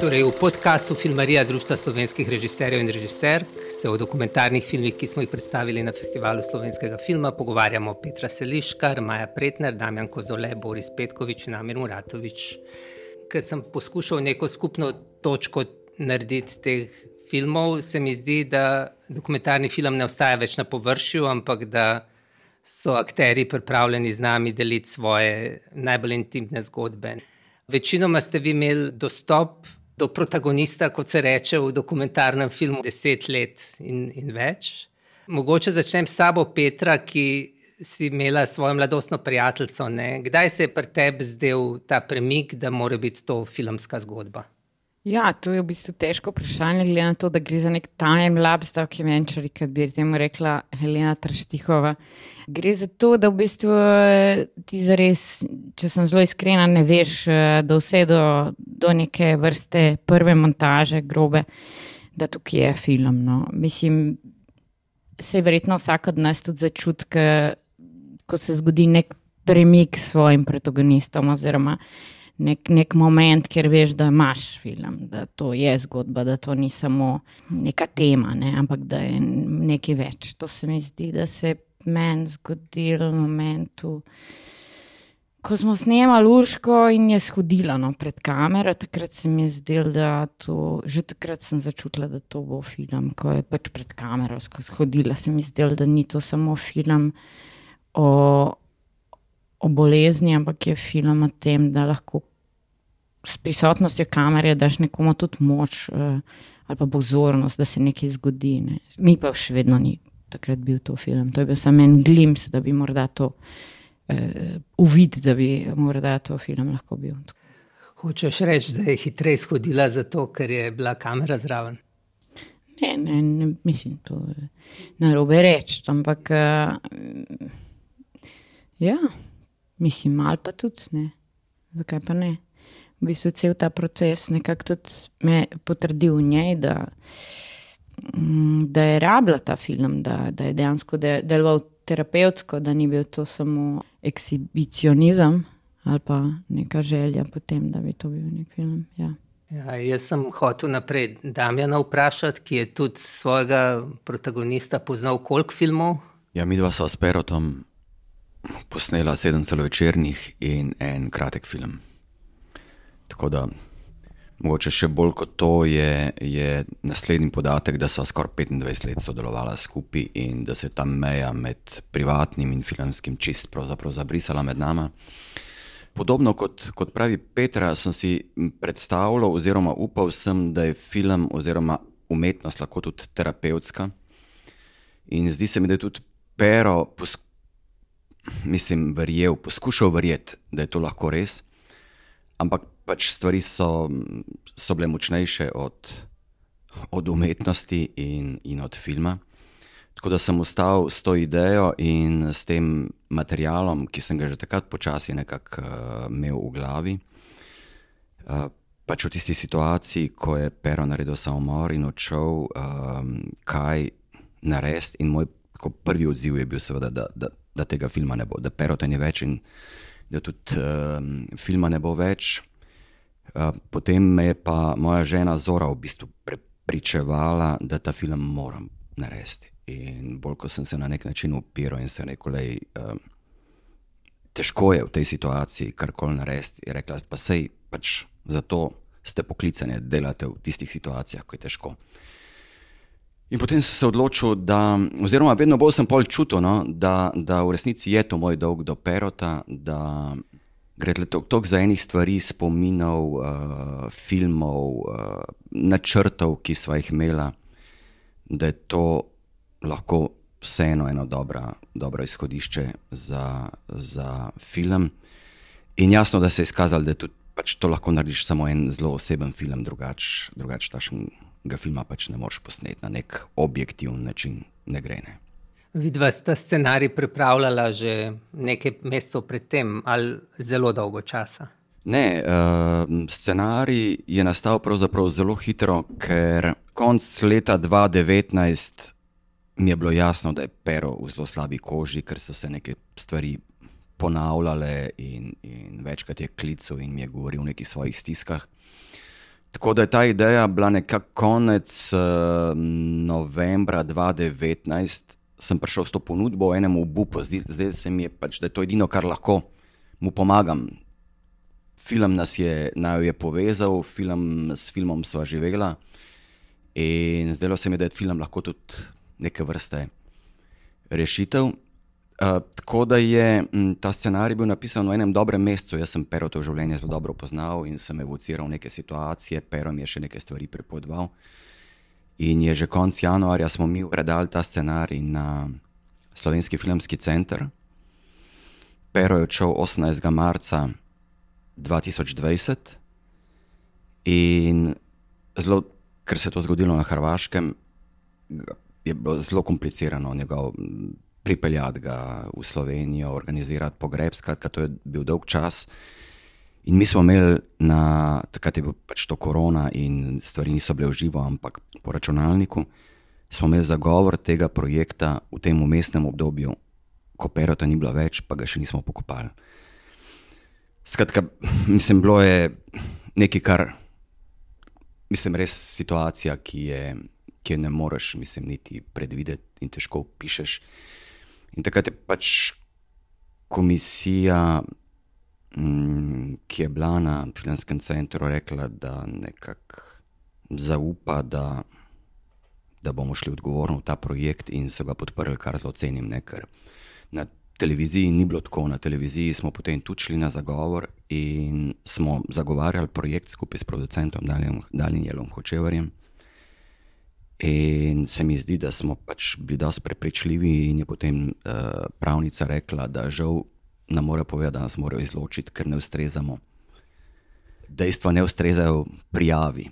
Torej, v podkastu Filmarija Društva slovenskih režiserjev in režiserk se o dokumentarnih filmih, ki smo jih predstavili na festivalu slovenskega filma, pogovarjamo Petra Seliškar, Maja Pretner, Damjan Kozole, Boris Petkovič in Amir Muratovič. Ker sem poskušal neko skupno točko narediti teh filmov, se mi zdi, da dokumentarni film ne ostaja več na površju, ampak da so akteri pripravljeni z nami deliti svoje najbolj intimne zgodbe. Večinoma ste vi imeli dostop do protagonista, kot se reče v dokumentarnem filmu, deset let in, in več. Mogoče začnem s tabo, Petra, ki si imela svojo mladostno prijateljico. Ne? Kdaj se je pri tebi zdel ta premik, da mora biti to filmska zgodba? Ja, to je v bistvu težko vprašanje, glede na to, da gre za nek time lapse documentary, kot bi temu rekla Helena Traštihova. Gre za to, da v bistvu eh, ti zares, če sem zelo iskrena, ne veš, eh, da vse do, do neke vrste prve montaže, grobe, da tukaj je film. No. Mislim, se je verjetno vsak od nas tudi začutka, ko se zgodi nek premik s svojim protagonistom oziroma nek, nek moment, kjer veš, da imaš film, da to je zgodba, da to ni samo neka tema, ne, ampak da je nekaj več. To se mi zdi, da se je meni zgodilo v momentu. Ko smo snemali Urško in je shodila no, pred kamero, takrat se mi je zdelo, da to, že takrat sem začutila, da to bo film. Ko je pač pred kamero shodila, se mi je zdelo, da ni to samo film o, o bolezni, ampak je film o tem, da lahko s prisotnostjo kamere daš nekomu tudi moč uh, ali pa pozornost, da se nekaj zgodi. Ne. Mi pa še vedno ni takrat bil to film. To je bil samo en glimpse, da bi morda to uh, uvid, da bi morda to film lahko bil. Hočeš reči, da je hitreje shodila zato, ker je bila kamera zraven? Ne, ne, ne mislim, to je narobe reči, ampak uh, ja, mislim, mal pa tudi ne. Zakaj pa ne? V bistvu cel ta proces nekako tudi me potrdil v njej, da, mm, da je rabila ta film, da, da je dejansko deloval terapevtsko, da ni bil to samo ekshibicionizem ali pa neka želja potem, da bi to bil nek film. Ja. Ja, jaz sem hotel naprej Damjana vprašati, ki je tudi svojega protagonista poznal koliko filmov. Ja, mi dva sva s Perotom posnela sedem celovečernih in en kratek film. Tako da, mogoče še bolj kot to je, je naslednji podatek, da so skoraj 25 let sodelovali skupaj in da se je ta meja med privatnim in filmskim čist pravzaprav zabrisala med nami. Podobno kot, kot pravi Petra, sem si predstavljal, oziroma upal sem, da je film oziroma umetnost lahko tudi terapevtska. In zdi se mi, da je tudi Pero, pos, mislim, verjel, poskušal verjeti, da je to lahko res. Ampak pač stvari so, so bile močnejše od, od umetnosti in, in od filma. Tako da sem ostal s to idejo in s tem materialom, ki sem ga že takrat počasi nekako uh, imel v glavi. Uh, pač v tisti situaciji, ko je Pero naredil samomor in odšel, um, kaj narediti. In moj prvi odziv je bil, seveda, da, da, da tega filma ne bo, da Pero te ni več in da tudi um, filma ne bo več. Eh, potem me je pa moja žena Zora v bistvu prepričevala, da ta film moram narediti. In bolj ko sem se na nek način upiral in se rekel, da je uh, težko je v tej situaciji karkoli narediti, je rekla, pa sej pač zato ste poklicani, da delate v tistih situacijah, ko je težko. In potem sem se odločil, da, oziroma vedno bolj sem pol čutil, no, da, da v resnici je to moj dolg do perota, da Gre toliko za enih stvari, spominov, uh, filmov, uh, načrtov, ki smo jih imeli, da je to lahko vseeno eno dobra, dobro izhodišče za, za film. In jasno, da se je izkazalo, da tudi, pač to lahko narediš samo en zelo oseben film, drugače drugač filma pač ne moreš posneti na nek objektiven način, ne gre. Ne. Vidva sta scenarij pripravljala že nekaj mesecev predtem ali zelo dolgo časa? Ne, uh, scenarij je nastal pravzaprav zelo hitro, ker konc leta 2019 mi je bilo jasno, da je pero v zelo slabi koži, ker so se neke stvari ponavljale in, in večkrat je klical in mi je govoril o nekih svojih stiskah. Tako da je ta ideja bila nekako konec uh, novembra 2019, sem prišel s to ponudbo enemu obupu, zdaj, zdaj se mi je pač, da je to edino, kar lahko mu pomagam. Film nas je, je povezal, film, s filmom sva živela in zdelo se mi, da je film lahko tudi neke vrste rešitev. Uh, tako da je m, ta scenarij bil napisan v enem dobrem mestu. Jaz sem Pero to življenje zelo dobro poznal in sem evociral neke situacije, Pero mi je še nekaj stvari prepovedal. In je že konec januarja smo mi predali ta scenarij na Slovenski filmski center. Pero je odšel 18. marca 2020 in zelo, ker se je to zgodilo na Hrvaškem, je bilo zelo komplicirano njegov pripeljati ga v Slovenijo, organizirati pogreb. Skratka, to je bil dolg čas. In mi smo imeli, na, takrat je bil pač to korona in stvari niso bile v živo, ampak po računalniku, smo imeli zagovor tega projekta v tem umestnem obdobju, ko perota ni bilo več, pa ga še nismo pokopali. Skratka, mislim, bilo je nekaj, kar, mislim, res situacija, ki je, ki je ne moreš, mislim, niti predvideti in težko pišeš. In takrat je pač komisija, ki je bila na filmskem centru, rekla, da nekako zaupa, da, da bomo šli odgovorno v ta projekt in so ga podprli, kar zelo cenim. Ne? Ker na televiziji ni bilo tako, na televiziji smo potem tudi šli na zagovor in smo zagovarjali projekt skupaj s producentom Danielom Hočevarjem. In se mi zdi, da smo pač bili dosti prepričljivi, in je potem uh, pravnica rekla, da žal nam mora povedati, da nas morajo izločiti, ker ne ustrezamo. Dejstva ne ustrezajo prijavi.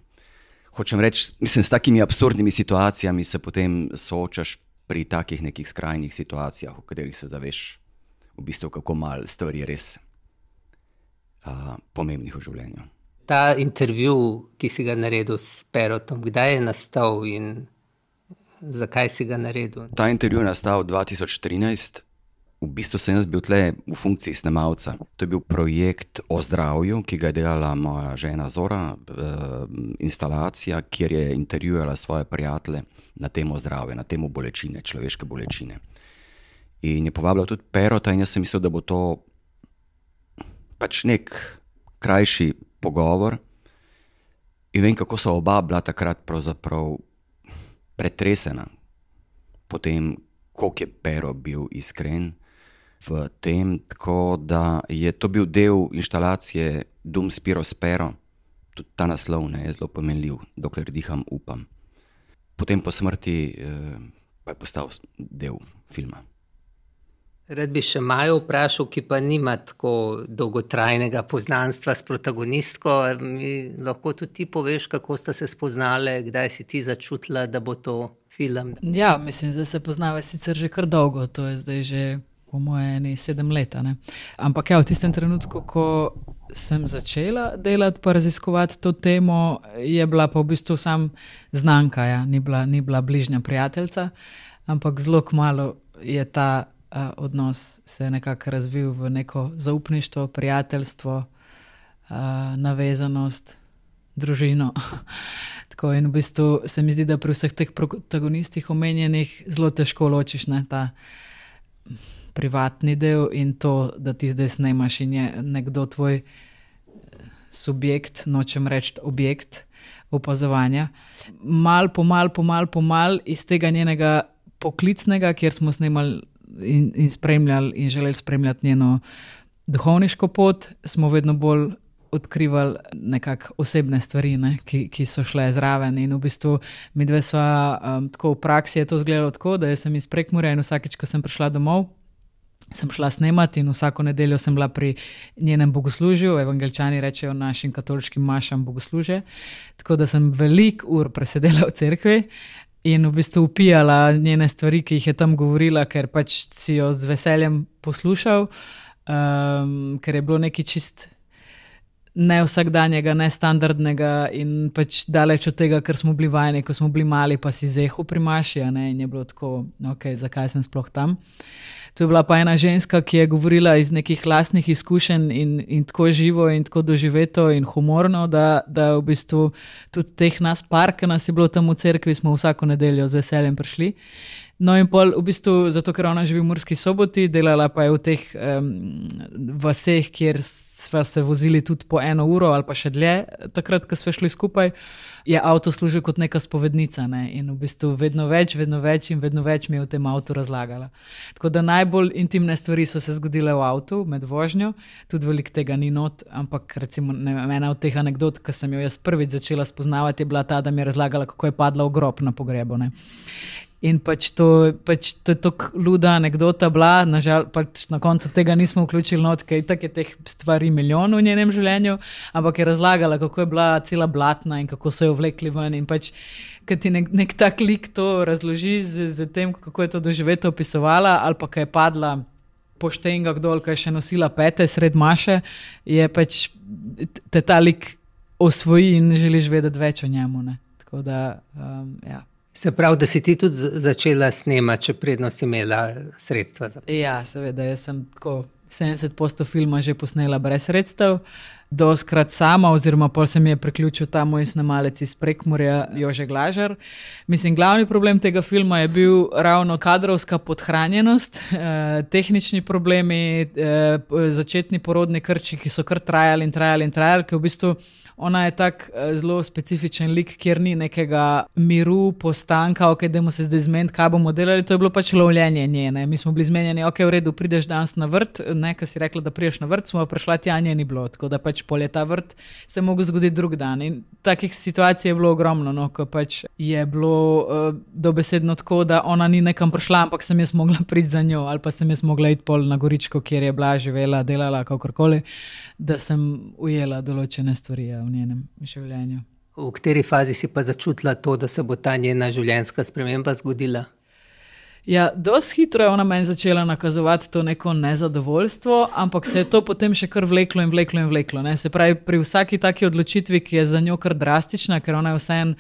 Hočem reči, mislim, s takimi absurdnimi situacijami se potem soočaš pri takih nekih skrajnih situacijah, v katerih se zaveš, v bistvu, kako malo stvari je res uh, pomembnih v življenju ta intervju, ki si ga naredil s Perotom, kdaj je nastal in zakaj si ga naredil? Ta intervju je nastal 2013. V bistvu sem jaz bil tle v funkciji snemalca. To je bil projekt o zdravju, ki ga je delala moja žena Zora, eh, instalacija, kjer je intervjuvala svoje prijatelje na temo zdravja, na temo bolečine, človeške bolečine. In je povabila tudi Perota, in jaz sem mislil, da bo to pač nek krajši pogovor. In vem, kako so oba bila takrat pretresena, potem, koliko je Pero bil iskren v tem, tako da je to bil del instalacije Dum Spiro Spero, tudi ta naslov ne, je zelo pomenljiv, dokler diham, upam. Potem po smrti eh, pa je postal del filma. Rad bi še Majo vprašal, ki pa nima tako dolgotrajnega poznanstva s protagonistko. Mi lahko tudi ti poveš, kako ste se spoznali, kdaj si ti začutila, da bo to film. Ja, mislim, da se poznava sicer že kar dolgo, to je zdaj že po mojem sedem let. Ampak ja, v tistem trenutku, ko sem začela delati in raziskovati to temo, je bila pa v bistvu sam znanka, ja. ni, bila, ni bila bližnja prijateljica, ampak zelo malo je ta uh, odnos se nekako razvil v neko zaupništvo, prijateljstvo, uh, navezanost, družino. Tako in v bistvu se mi zdi, da pri vseh teh protagonistih omenjenih zelo težko ločiš ne, ta privatni del in to, da ti zdaj snemaš in je nekdo tvoj subjekt, nočem reči objekt. Opazovanja. Mal po mal, po mal, po mal iz tega njenega poklicnega, kjer smo snemali in, in spremljali in želeli spremljati njeno duhovniško pot, smo vedno bolj odkrivali nekakšne osebne stvari, ne, ki, ki so šle zraven. In v bistvu mi dve sva um, tako v praksi je to izgledalo tako, da sem iz Prekmura in vsakeč, ko sem prišla domov. Sem šla snemati in vsako nedeljo sem bila pri njenem bogoslužju, evangelčani rečejo našim katoliškim mašam bogoslužje. Tako da sem veliko ur presedela v cerkvi, in v bistvu upijala njene stvari, ki jih je tam govorila, ker pač si jo z veseljem poslušal, um, ker je bilo nekaj čist. Ne vsakdanjega, ne standardnega, in pač daleč od tega, kar smo bili vajeni, ko smo bili mali, pa si zehu primaši, in je bilo tako, okay, zakaj sem sploh tam. To je bila pa ena ženska, ki je govorila iz nekih lastnih izkušenj in, in tako živo in tako doživeto in humorno, da, da v bistvu tudi teh nas par, ki nas je bilo tam v cerkvi, smo vsako nedeljo z veseljem prišli. No, in pol, v bistvu, zato ker ona živi v Murski soboti, delala pa je v teh um, vaseh, kjer smo se vozili tudi po eno uro ali pa še dlje, takrat, ko smo šli skupaj, je avto služil kot neka spovednica. Ne? In v bistvu vedno več, vedno več in vedno več mi je v tem avtu razlagala. Tako da najbolj intimne stvari so se zgodile v avtu med vožnjo, tudi veliko tega ni not, ampak recimo ne, ena od teh anegdot, ki sem jo jaz prvič začela spoznavati, je bila ta, da mi je razlagala, kako je padla v grob na pogrebu. Ne? In pač to, pač to je tako luda anekdota bila, nažal, pač na koncu tega nismo vključili, not, ker je teh stvari milijon v njenem življenju, ampak je razlagala, kako je bila cela blatna in kako so jo vlekli ven. In pač, ker ti nek, nek tak lik to razloži z, z tem, kako je to doživeti opisovala, ali pa kaj je padla. Poštenga, kdo je še nosila pete sred maše, je pač te ta lik osvoji in želiš vedeti več o njemu. Ne? Tako da, um, ja. Se pravi, da si ti tudi začela snemati, če predno si imela sredstva za to? Ja, seveda, jaz sem tako 70% filma že posnela brez sredstev. Doskrat sama, oziroma pol se mi je priključil ta moj snemalec iz Prekmorja, Jože Glažar. Mislim, glavni problem tega filma je bil ravno kadrovska podhranjenost, eh, tehnični problemi, eh, začetni porodni krči, ki so kar trajali in trajali in trajali, ki v bistvu ona je tako uh, zelo specifičen lik, kjer ni nekega miru, postanka, ok, da se zdaj zmeniti, kaj bomo delali. To je bilo pač lovljenje njene. Mi smo bili zmenjeni, ok, v redu, prideš danes na vrt, nekaj si rekla, da prideš na vrt, smo pa prišla tja, nje ni bilo, tako da pač polje ta vrt se lahko zgodi drug dan. In takih situacij je bilo ogromno, no, ko pač je bilo uh, dobesedno tako, da ona ni nekam prišla, ampak sem jaz mogla priti za njo ali pa sem jaz mogla iti pol na goričko, kjer je bila živela, delala, kakorkoli, da sem ujela določene stvari. Ja v njenem življenju. V kateri fazi si pa začutila to, da se bo ta njena življenjska sprememba zgodila? Ja, dosti hitro je ona meni začela nakazovati to neko nezadovoljstvo, ampak se je to potem še kar vleklo in vleklo in vleklo. Ne? Se pravi, pri vsaki taki odločitvi, ki je za njo kar drastična, ker ona je vseeno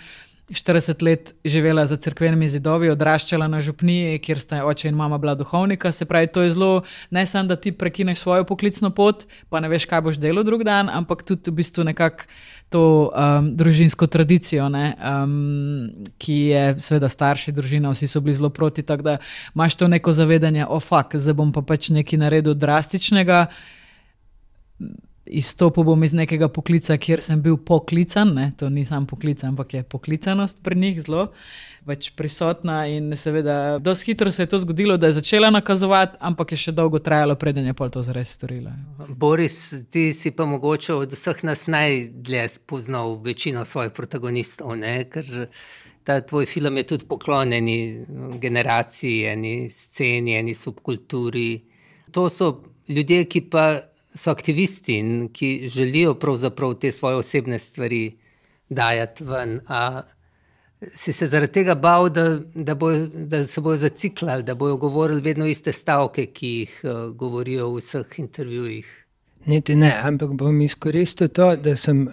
40 let živela za crkvenimi zidovi, odraščala na župniji, kjer sta oče in mama bila duhovnika. Se pravi, to je zelo ne samo, da ti prekineš svojo poklicno pot, pa ne veš, kaj boš delal drug dan, ampak tudi v bistvu nekako to um, družinsko tradicijo, ne, um, ki je seveda starši družina, vsi so bili zelo proti. Tako da imaš to neko zavedanje, o oh, fuk, zdaj bom pa pač nekaj naredil drastičnega izstopil bom iz nekega poklica, kjer sem bil poklican, ne? to ni samo poklic, ampak je poklicanost pri njih zelo več prisotna. In seveda, dosti hitro se je to zgodilo, da je začela nakazovati, ampak je še dolgo trajalo, preden je pol to zares storila. Boris, ti si pa mogoče od vseh nas najdlje spoznal večino svojih protagonistov, ne? ker. Ta tvoj film je tudi poklonjen generaciji, eni sceni, eni subkulturi. To so ljudje, ki pa so aktivisti in ki želijo pravzaprav te svoje osebne stvari dajati ven. A si se zaradi tega bal, da, da, bo, da se bodo zaciklali, da bodo govorili vedno iste stavke, ki jih uh, govorijo v vseh intervjujih? Niti ne, ampak bom izkoristil to, da sem uh,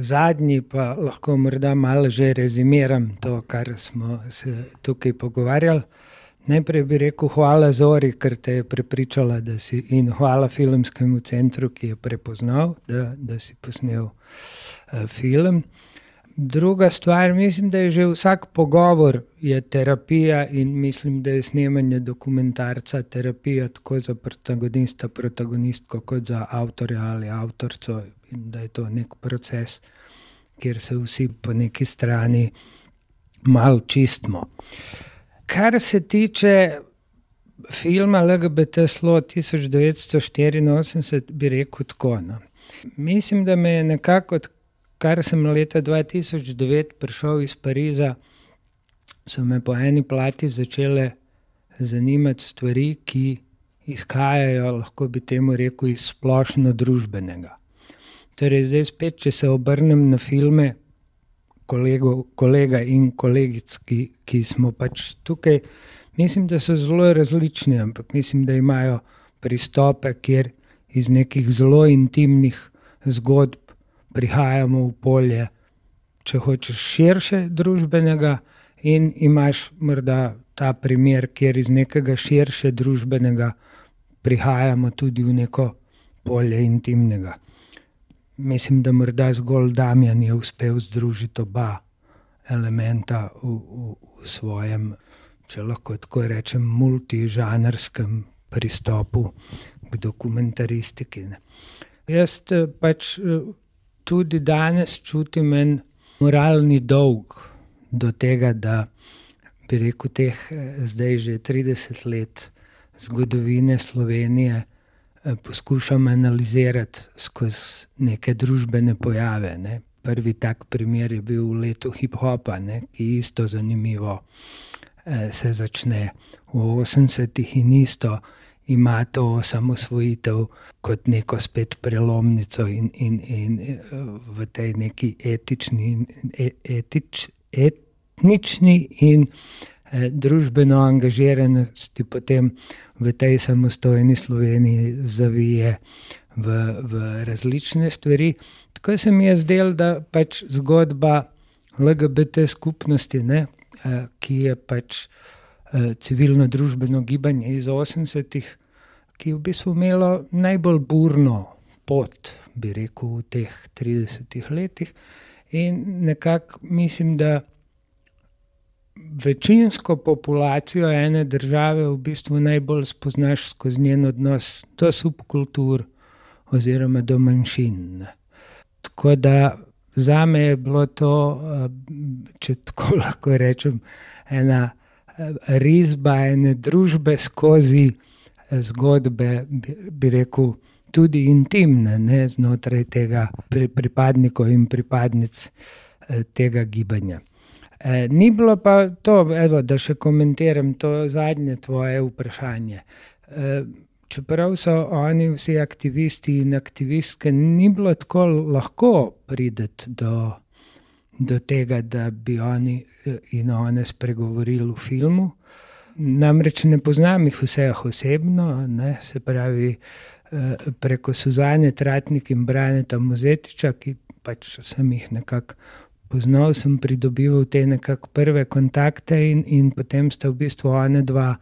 zadnji, pa lahko morda malo že rezimiram to, kar smo se tukaj pogovarjali. Najprej bi rekel hvala Zori, ker te je prepričala, da si in hvala filmskemu centru, ki je prepoznal, da, da si posnel uh, film. Druga stvar, mislim, da je že vsak pogovor terapija in mislim, da je snemanje dokumentarca terapija tako za protagonista, protagonistko, kot za avtorja ali avtorco in da je to nek proces, kjer se vsi po neki strani malo čistimo. Kar se tiče filma LGBT Slo 1984, bi rekel tako. No. Mislim, da me je nekako, kar sem leta 2009 prišel iz Pariza, so me po eni plati začele zanimati stvari, ki izhajajo, lahko bi temu rekel, iz splošno družbenega. Torej, zdaj spet, če se obrnem na filme, kolego, kolega in kolegic, ki, ki smo pač tukaj. Mislim, da so zelo različni, ampak mislim, da imajo pristope, kjer iz nekih zelo intimnih zgodb prihajamo v polje, če hočeš širše družbenega, in imaš morda ta primer, kjer iz nekega širše družbenega prihajamo tudi v neko polje intimnega. Mislim, da morda zgolj Damjan je uspel združiti oba elementa v, v, v svojem, če lahko tako rečem, multižanrskem pristopu k dokumentaristiki. Ne. Jaz eh, pač eh, tudi danes čutim en moralni dolg do tega, da bi rekel, teh eh, zdaj že 30 let zgodovine Slovenije poskušam analizirati skozi neke družbene pojave. Ne. Prvi tak primer je bil v letu hip-hopa, ki je isto zanimivo. Se začne v 80-ih in isto ima to osamosvojitev kot neko spet prelomnico in, in, in v tej neki etični, e, etič, etnični in eh, družbeno angažiranosti potem v tej samostojni Sloveniji zavije v, v različne stvari. Tako se mi je zdelo, da pač zgodba LGBT skupnosti, ne, eh, ki je pač eh, civilno-družbeno gibanje iz 80-ih, ki je v bistvu imelo najbolj burno pot, bi rekel, v teh 30 letih. In nekako mislim, da večinsko populacijo ene države v bistvu najbolj spoznaš skozi njen odnos do subkultur oziroma do manjšin. Tako da za me je bilo to, če tako lahko rečem, ena risba ene družbe skozi zgodbe, bi rekel, tudi intimne, ne znotraj tega pripadnikov in pripadnic tega gibanja. E, ni bilo pa to, evo, da še komentiram to zadnje tvoje vprašanje. Čeprav so oni vsi aktivisti in aktivistke, ni bilo tako lahko prideti do, do tega, da bi oni e, in one spregovorili v filmu. Namreč ne poznam jih vseh osebno, ne, se pravi preko Suzane Tratnik in Braneta Muzetiča, ki pač sem jih nekako poznal, sem pridobival te nekakšne prve kontakte, in, in potem sta v bistvu ona dva,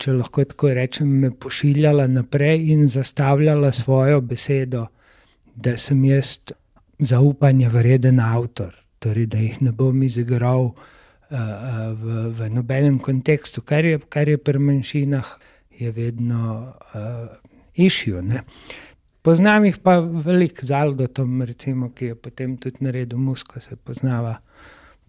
če lahko tako rečem, me pošiljala naprej in zastavljala svojo besedo, da sem jaz zaupanja vreden avtor, torej da jih ne bom izigral uh, v, v nobenem kontekstu, kar je, kar je pri manjšinah, je vedno uh, išijo. Poznam jih pa veliko z Aldotom, recimo, ki je potem tudi naredil musko, se poznava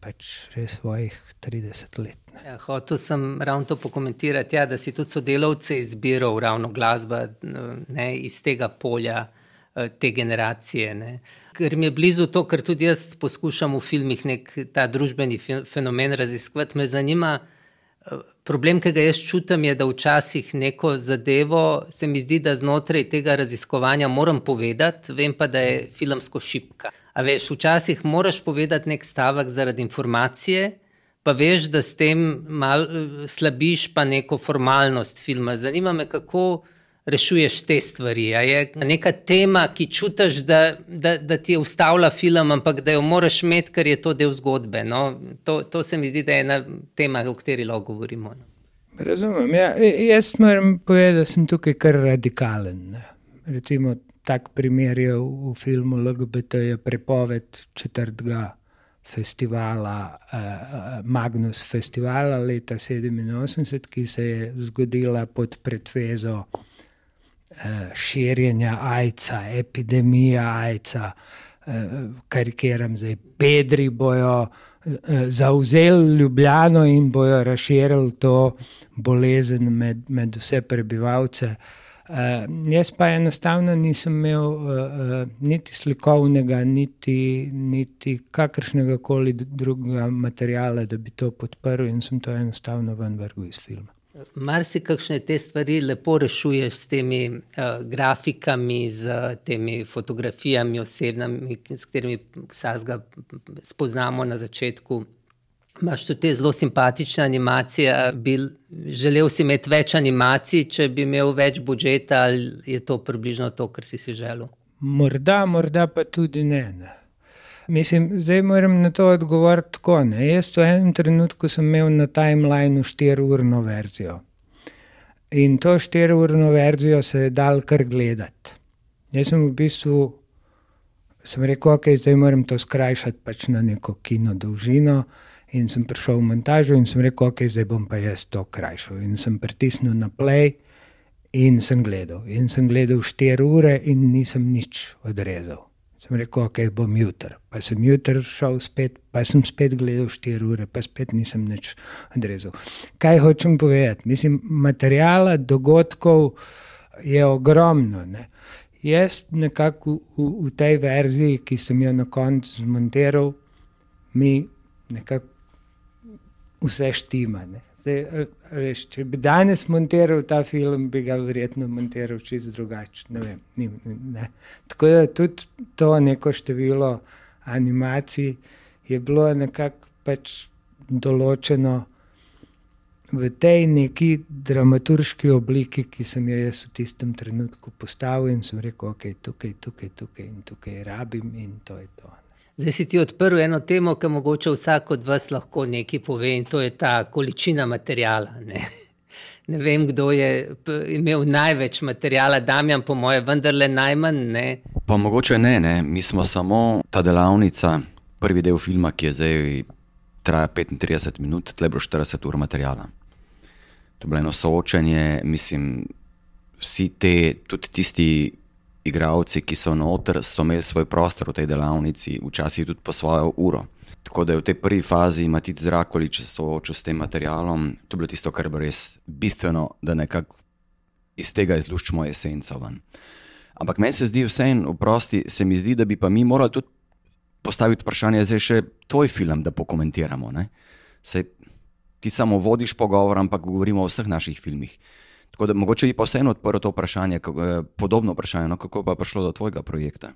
pač že svojih 30 let. Ja, hotel sem ravno to pokomentirati, ja, da si tudi sodelavce izbiral ravno glasba ne, iz tega polja, eh, te generacije. Ne. Ker mi je blizu to, kar tudi jaz poskušam v filmih nek ta družbeni fenomen raziskovati, me zanima, Problem, ki ga jaz čutim, je, da včasih neko zadevo se mi zdi, da znotraj tega raziskovanja moram povedati, vem pa, da je filmsko šipka. A veš, včasih moraš povedati nek stavek zaradi informacije, pa veš, da s tem mal slabiš pa neko formalnost filma. Zanima me, kako rešuješ te stvari. Je neka tema, ki čutiš, da, da, da ti je ustavila film, ampak da jo moraš imeti, ker je to del zgodbe. No? To, to se mi zdi, da je ena tema, o kateri lahko govorimo. No? Razumem. Ja, jaz moram povedati, da sem tukaj kar radikalen. Ne. Recimo, tak primer je v, v filmu LGBT, je prepoved četrtega. Festivala, uh, Magnus Festivala leta 87, ki se je zgodila pod pretvezo Eh, širjenja AIDS-a, epidemija AIDS-a, eh, karikiram zdaj, Pedri bojo eh, zauzeli Ljubljano in bojo razširili to bolezen med, med vse prebivalce. Uh, jaz pa enostavno nisem imel uh, uh, niti slikovnega, niti, niti kakršnega koli drugega materiala, da bi to podprl, in sem to enostavno vrgel iz filma. Mar si kakšne te stvari lepo rešuješ s temi uh, grafikami, z temi fotografijami, osebnimi, s katerimi vsega spoznamo na začetku. Imáš tudi te zelo simpatične animacije. Bi želel si imeti več animacij, če bi imel več budžeta, ali je to približno to, kar si si želel? Morda, morda pa tudi ne. ne. Mislim, zdaj moram na to odgovoriti tako. Ne? Jaz v enem trenutku sem imel na timelineu 4-urno verzijo. In to 4-urno verzijo se je dal kar gledati. Jaz sem v bistvu sem rekel, ok, zdaj moram to skrajšati pač na neko kino dolžino. In sem prišel v montažo in sem rekel, ok, zdaj bom pa jaz to krajšal. In sem pritisnil na play in sem gledal. In sem gledal 4 ure in nisem nič odrezal. Sem rekel, ok, bom jutri. Pa sem jutri šel spet, pa sem spet gledal 4 ure, pa spet nisem nič odrezal. Kaj hočem povedati? Mislim, materijala, dogodkov je ogromno. Ne? Jaz nekako v, v tej verziji, ki sem jo na koncu zmontiral, mi nekako vse štima. Ne? Zdaj, veš, če bi danes montiral ta film, bi ga verjetno montiral čisto drugače. Ne ne. Tako da tudi to neko število animacij je bilo nekako pač določeno v tej neki dramaturški obliki, ki sem jo jaz v tistem trenutku postavil in sem rekel, ok, tukaj, tukaj, tukaj in tukaj rabim in to je to. Zdaj si ti odprl eno temo, ki mogoče vsak od vas lahko nekaj pove, in to je ta količina materijala. Ne? ne vem, kdo je imel največ materijala, Damjan, po moje, vendarle najmanj. Ne? Pa mogoče ne, ne, mi smo samo ta delavnica, prvi del filma, ki je zdaj traja 35 minut, tle bo 40 ur materijala. To je bilo eno soočenje, mislim, vsi te, tudi tisti igravci, ki so noter, so imeli svoj prostor v tej delavnici, včasih tudi po svojo uro. Tako da je v tej prvi fazi Matic Drakolič soočil s tem materialom, to je bilo tisto, kar je res bistveno, da nekako iz tega izluščimo esenco ven. Ampak meni se zdi vseeno, oprosti, se mi zdi, da bi pa mi morali tudi postaviti vprašanje, zdaj še tvoj film, da pokomentiramo. Ti samo vodiš pogovor, ampak govorimo o vseh naših filmih. Tako da mogoče bi pa vseeno odprl to vprašanje, eh, podobno vprašanje, no, kako pa je prišlo do tvojega projekta.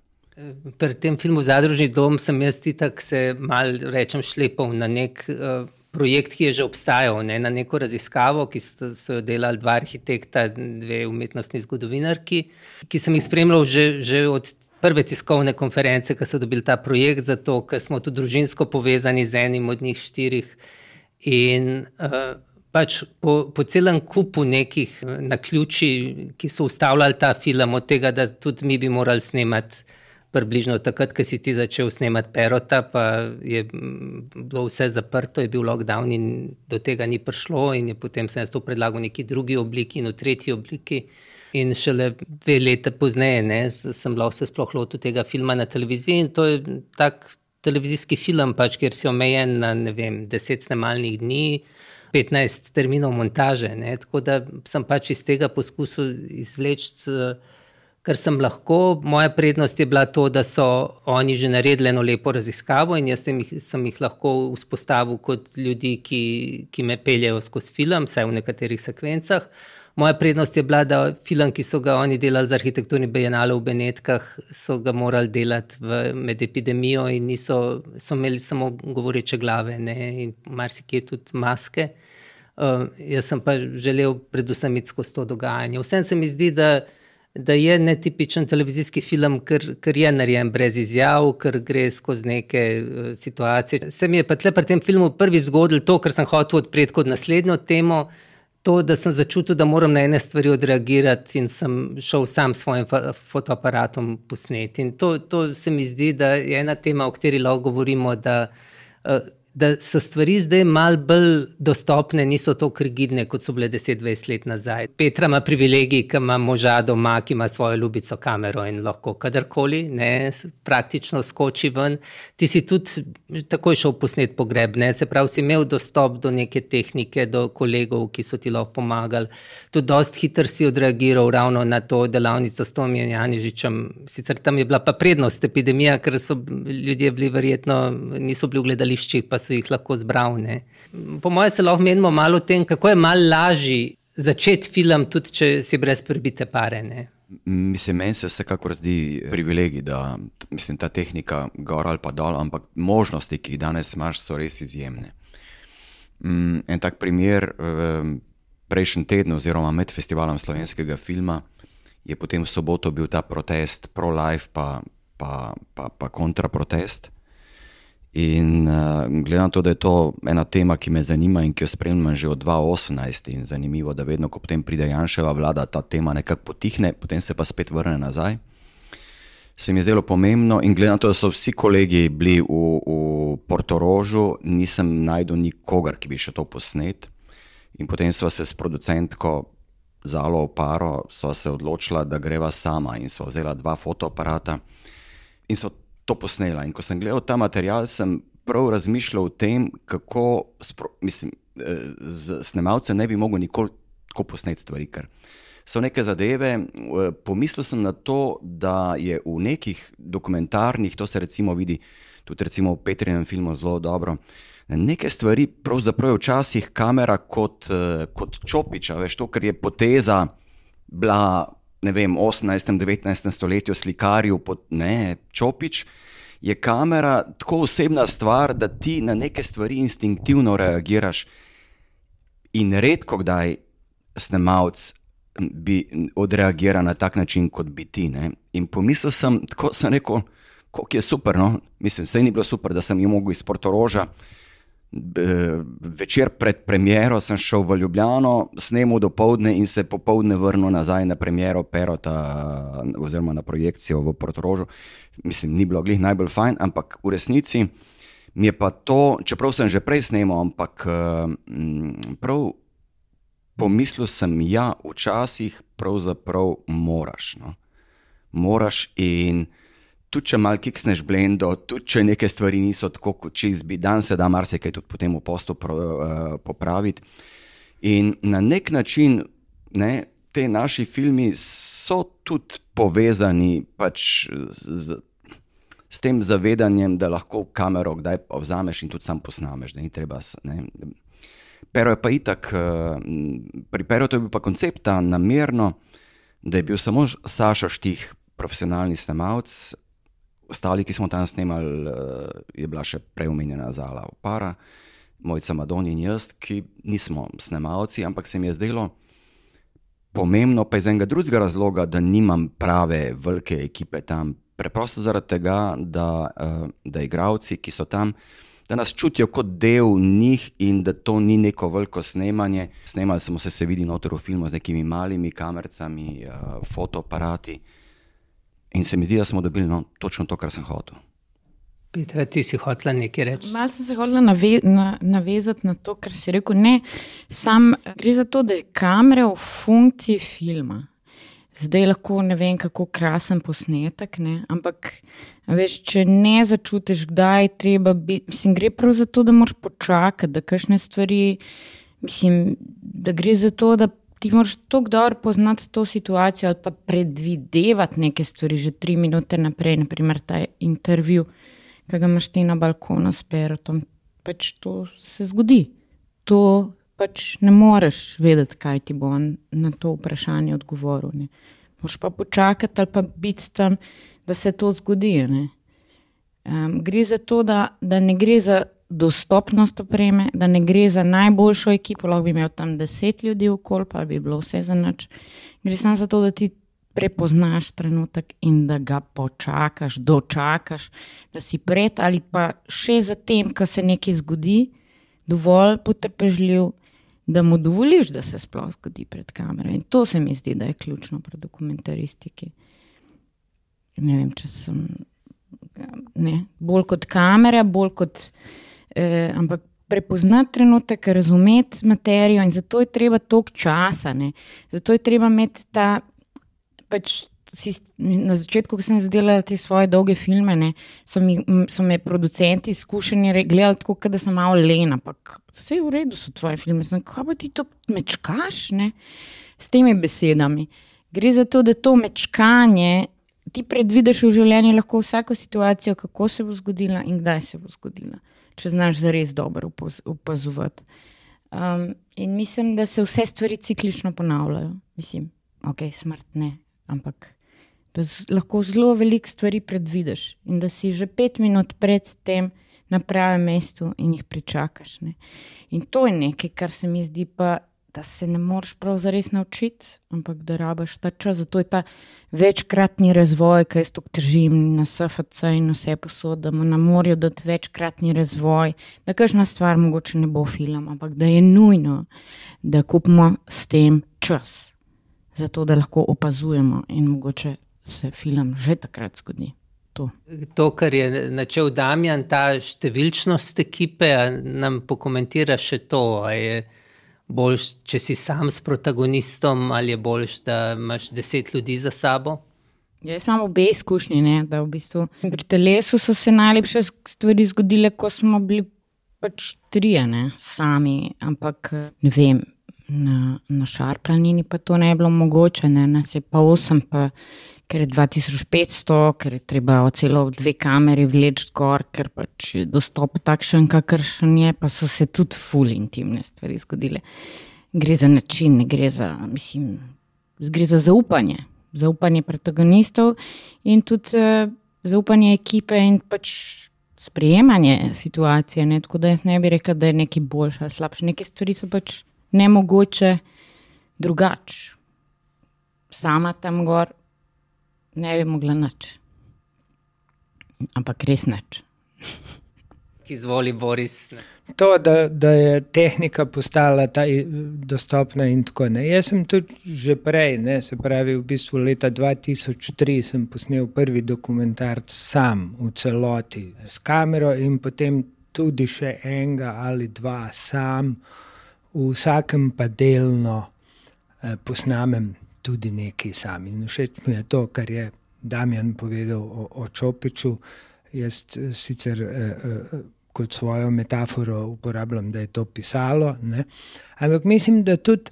Pri tem filmu Zadružni dom sem jaz tako se mal rečem šlepal na nek uh, projekt, ki je že obstajal, ne, na neko raziskavo, ki so, so jo delali dva arhitekta, dve umetnostni zgodovinarki, ki sem jih spremljal že, že od prve tiskovne konference, ko so dobili ta projekt, zato ker smo tudi družinsko povezani z enim od njih štirih. In, uh, pač po, po celem kupu nekih eh, naključij, ki so ustavljali ta film, od tega, da tudi mi bi morali snemati. Približno takrat, ko si ti začel snemati Perota, pa je mm, bilo vse zaprto, je bil lockdown in do tega ni prišlo, in potem sem jaz to predlagal v neki drugi obliki in v tretji obliki. In šele dve leta pozneje ne, sem lahko se sploh lotil tega filma na televiziji. In to je tak televizijski film, pač, kjer si omejen na vem, deset snemalnih dni. 15 terminov montaže. Ne? Tako da sem pač iz tega poskusil izvleči, kar sem lahko. Moja prednost je bila to, da so oni že naredili eno lepo raziskavo in jaz sem jih, sem jih lahko vzpostavil kot ljudi, ki, ki me peljejo skozi film, vsaj v nekaterih sekvencah. Moja prednost je bila, da film, ki so ga oni delali za arhitekturni bienale v Benetkah, so ga morali delati v, med epidemijo in niso imeli samo govoreče glave ne, in marsikje tudi maske. Uh, jaz sem pa želel predvsem iti skozi to dogajanje. Vsem se mi zdi, da, da je netipičen televizijski film, ker, ker je narejen brez izjav, ker gre skozi neke uh, situacije. Se mi je pa tle pri tem filmu prvi zgodil to, kar sem hotel odpreti kot naslednjo temo to, da sem začutil, da moram na ene stvari odreagirati, in sem šel sam s svojim fotoaparatom posneti. In to, to se mi zdi, da je ena tema, o kateri lahko govorimo. Da, uh, da so stvari zdaj malo bolj dostopne, niso tako rigidne, kot so bile 10-20 let nazaj. Petra ima privilegij, ki ima moža doma, ki ima svojo ljubico kamero in lahko kadarkoli, ne, praktično skoči ven. Ti si tudi takoj šel posnet pogreb, ne, se pravi, si imel dostop do neke tehnike, do kolegov, ki so ti lahko pomagali. Tudi dost hitro si odreagiral ravno na to delavnico s Tomijem Janižičem. Sicer tam je bila pa prednost epidemija, ker so ljudje bili verjetno, niso bili v gledališčih, so jih lahko zbral. Po mojem, se lahko menimo malo o tem, kako je malo lažje začeti film, tudi če si brez prebite pare. Ne? Mislim, meni se vsekakor zdi privilegij, da mislim, ta tehnika gor ali pa dol, ampak možnosti, ki jih danes imaš, so res izjemne. Mm, en tak primer, prejšnji teden, oziroma med festivalom slovenskega filma, je potem v soboto bil ta protest, pro-life, pa, pa, pa, pa kontraprotest. In uh, glede na to, da je to ena tema, ki me zanima in ki jo spremljam že od 2018, in zanimivo, da vedno, ko potem pride Janševa vlada, ta tema nekako potihne, potem se pa spet vrne nazaj. Se mi je zdelo pomembno, in glede na to, da so vsi kolegi bili v, v Portorožu, nisem najdel nikogar, ki bi še to posnet. In potem smo se s producentko Zalo Oparo odločila, da greva sama in so vzela dva fotoaparata in so to posnela. In ko sem gledal ta material, sem prav razmišljal o tem, kako mislim, eh, z snemalcem ne bi mogel nikoli tako posneti stvari. Ker so neke zadeve. Eh, pomislil sem na to, da je v nekih dokumentarnih, to se recimo vidi tudi recimo v Petrinem filmu zelo dobro. Neke stvari, pravzaprav je včasih kamera kot, eh, kot čopiča, veš, to, kar je poteza bila ne vem, 18. in 19. stoletju slikarju, ne, čopič, je kamera tako osebna stvar, da ti na neke stvari instinktivno reagiraš. In redko kdaj snemalec bi odreagiral na tak način, kot bi ti. Ne. In pomislil sem, tako sem rekel, kako je super. No? Mislim, vse ni bilo super, da sem jim mogel iz Portoroža. Večer pred premiero sem šel v Ljubljano, snemal do povdne in se popovdne vrnil nazaj na premiero Perota, oziroma na projekcijo v Portorožu. Mislim, ni bilo glih najbolj fajn, ampak v resnici mi je pa to, čeprav sem že prej snemal, ampak prav pomislil sem, ja, včasih pravzaprav moraš. No? Moraš in tudi če malo kiksneš blendo, tudi če neke stvari niso tako, kot čez bi dan, se da marsikaj tudi potem v postu pro, uh, popraviti. In na nek način ne, te naši filmi so tudi povezani pač z, z tem zavedanjem, da lahko kamero kdaj vzameš in tudi sam posnameš. Treba, Pero je pa itak, uh, pri Peru je bil pa koncept namerno, da je bil samo Saša Štih, profesionalni snemalec, ostali, ki smo tam snemali, uh, je bila še prej omenjena Zala Opara, mojca Madoni in jaz, ki nismo snemalci, ampak se mi je zdelo pomembno, pa iz enega drugega razloga, da nimam prave velike ekipe tam. Preprosto zaradi tega, da, uh, da igravci, ki so tam, da nas čutijo kot del njih in da to ni neko veliko snemanje. Snemali smo se, se vidi, notor v filmu z nekimi malimi kamerami, uh, fotoaparati. In se mi zdi, da smo dobili no, točno to, kar sem hotel. Petra, ti si hotel nekaj reči. Malce sem se hotel nave, na, navezati na to, kar si rekel. Ne, sam gre za to, da je kamera v funkciji filma. Zdaj lahko ne vem, kako krasen posnetek, ne? ampak veš, če ne začutiš, kdaj je treba biti. Mislim, gre prav za to, da moraš počakati, da kašne stvari. Mislim, da gre za to, da ti moraš tako dobro poznati to situacijo ali pa predvidevati neke stvari že tri minute naprej, naprimer ta intervju, ki ga imaš ti na balkonu s perotom. Pač to se zgodi. To pač ne moreš vedeti, kaj ti bo na to vprašanje odgovoril. Ne. Moš pa počakati ali pa biti tam, da se to zgodi. Um, gre za to, da, da ne gre za dostopnost opreme, da ne gre za najboljšo ekipo, lahko bi imel tam deset ljudi v kol, pa bi bilo vse za nič. Gre samo za to, da ti prepoznaš trenutek in da ga počakaš, dočakaš, da si pred ali pa še za tem, ko se nekaj zgodi, dovolj potrpežljiv, da mu dovoliš, da se sploh zgodi pred kamero. In to se mi zdi, da je ključno pri dokumentaristiki. Ne vem, če sem. Ne, bolj kot kamera, bolj kot eh, ampak prepoznati trenutek, razumeti materijo in zato je treba toliko časa. Ne. Zato je treba imeti ta. Pač, si, na začetku, ko sem izdelala te svoje dolge filme, ne, so, mi, so me producenti izkušeni gledali tako, da sem malo lena. Vse je v redu, so tvoje filme. Sem, kaj pa ti to mečkaš ne, s temi besedami? Gre za to, da to mečkanje. Ti predvidiš v življenju lahko vsako situacijo, kako se bo zgodila in kdaj se bo zgodila če znaš zares dobro opazovati. Um, in mislim, da se vse stvari ciklično ponavljajo. Mislim, ok, smrt ne, ampak da lahko zelo veliko stvari predvidiš in da si že pet minut pred tem na pravem mestu in jih pričakaš. Ne. In to je nekaj, kar se mi zdi pa da se ne moreš prav zares naučiti, ampak da rabaš ta čas. Zato je ta večkratni razvoj, ki jaz to držim na SFC in vse posod, da mu na morju dati večkratni razvoj, da kažna stvar mogoče ne bo film, ampak da je nujno, da kupimo s tem čas, zato da lahko opazujemo in mogoče se film že takrat zgodi. To. to, kar je načel Damjan, ta številčnost ekipe, nam pokomentira še to. Je boljš, če si sam s protagonistom, ali je boljš, da imaš deset ljudi za sabo? Ja, jaz imam obe izkušnji. Ne, v bistvu, pri telesu so se najlepše stvari zgodile, ko smo bili pač trije, sami. Ampak ne vem, na, na šarplanini pa to ne bi bilo mogoče, ne, nas je pa osem, pa, ker je 2500, ker je treba celo dve kameri vleči gor, ker pač je dostop takšen, kakršen je, pa so se tudi ful intimne stvari zgodile. Gre za način, gre za, mislim, gre za zaupanje, zaupanje protagonistov in tudi uh, zaupanje ekipe in pač. Sprejemanje situacije, ne? tako da jaz ne bi rekel, da je nekaj boljše ali slabše. Neke stvari so pač ne mogoče drugače. Sama tam gor ne bi mogla nič. Ampak res nič. Izvoli, Boris. To, da, da je tehnika postala ta dostopna in tako naprej. Jaz sem tudi že prej, ne, se pravi, v bistvu leta 2003 sem posnel prvi dokumentarc sam v celoti s kamero in potem tudi še enega ali dva sam v vsakem pa delno eh, posnamem tudi nekaj sam. In všeč mi je to, kar je Damjan povedal o, o Čopiču. Jaz eh, sicer eh, eh, kot svojo metaforo uporabljam, da je to pisalo, ne? ampak mislim, da tudi.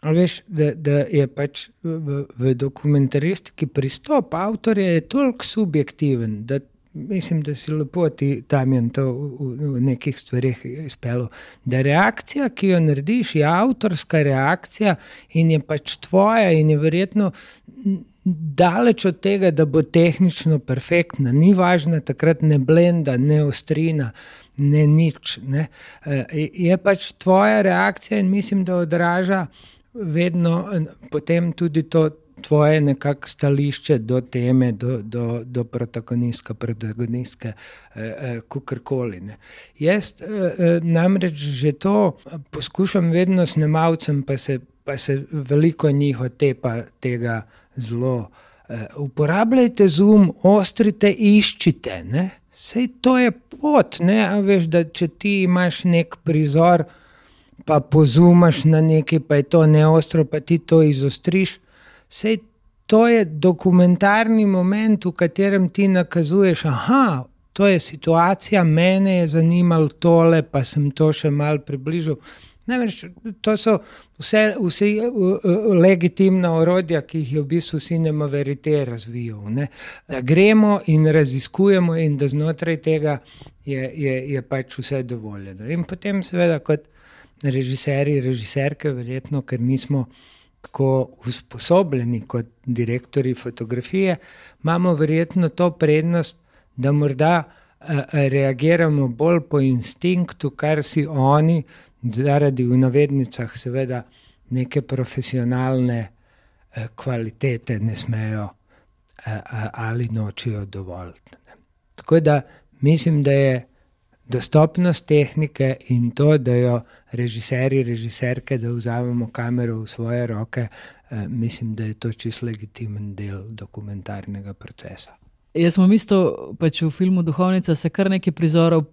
Veš, da, da je pač v, v dokumentaristiki pristop avtorja toliko subjektiven, da Mislim, da si lepo ti tam in to v, v nekih stvarih izpelo. Da reakcija, ki jo narediš, je avtorska reakcija in je pač tvoja, in je verjetno daleč od tega, da bo tehnično perfektna. Ni važna takrat ne blenda, ne ostrina, ne nič. Ne. E, je pač tvoja reakcija in mislim, da odraža vedno potem tudi to tvoje nekakšno stališče do teme, do, do, do protagonistka, protagonistke, eh, eh, kakorkoli. Jaz eh, eh, namreč že to poskušam vedno s nemalcem, pa se, pa se veliko njih otepa tega zelo. Eh, uporabljajte zoom, ostrite, iščite. Ne? Sej to je pot. Veš, če ti imaš nek prizor, pa pozumaš na nekaj, pa je to neostro, pa ti to izostriš. Sej to je dokumentarni moment, v katerem ti nakazuješ, da je situacija, mene je zanimalo tole, pa sem to še mal približal. Namreč, to so vse, vse legitimna orodja, ki jih je v bistvu Cinema Verite razvijal. Ne? Da gremo in raziskujemo, in da znotraj tega je, je, je pač vse dovoljeno. In potem, seveda, kot režiserji, režiserke, verjetno, ker nismo tako usposobljeni kot direktori fotografije, imamo verjetno to prednost, da morda uh, reagiramo bolj po instinktu, kar si oni, zaradi v navednicah, seveda, neke profesionalne uh, kvalitete ne smejo ali nočijo dovolj. Tako da mislim, da je dostopnost tehnike in to, da jo režiserji, režiserke, da vzamemo kamero v svoje roke, eh, mislim, da je to čisto legitimen del dokumentarnega procesa. Jaz smo isto, pač v filmu Duhovnica se kar nekaj prizorov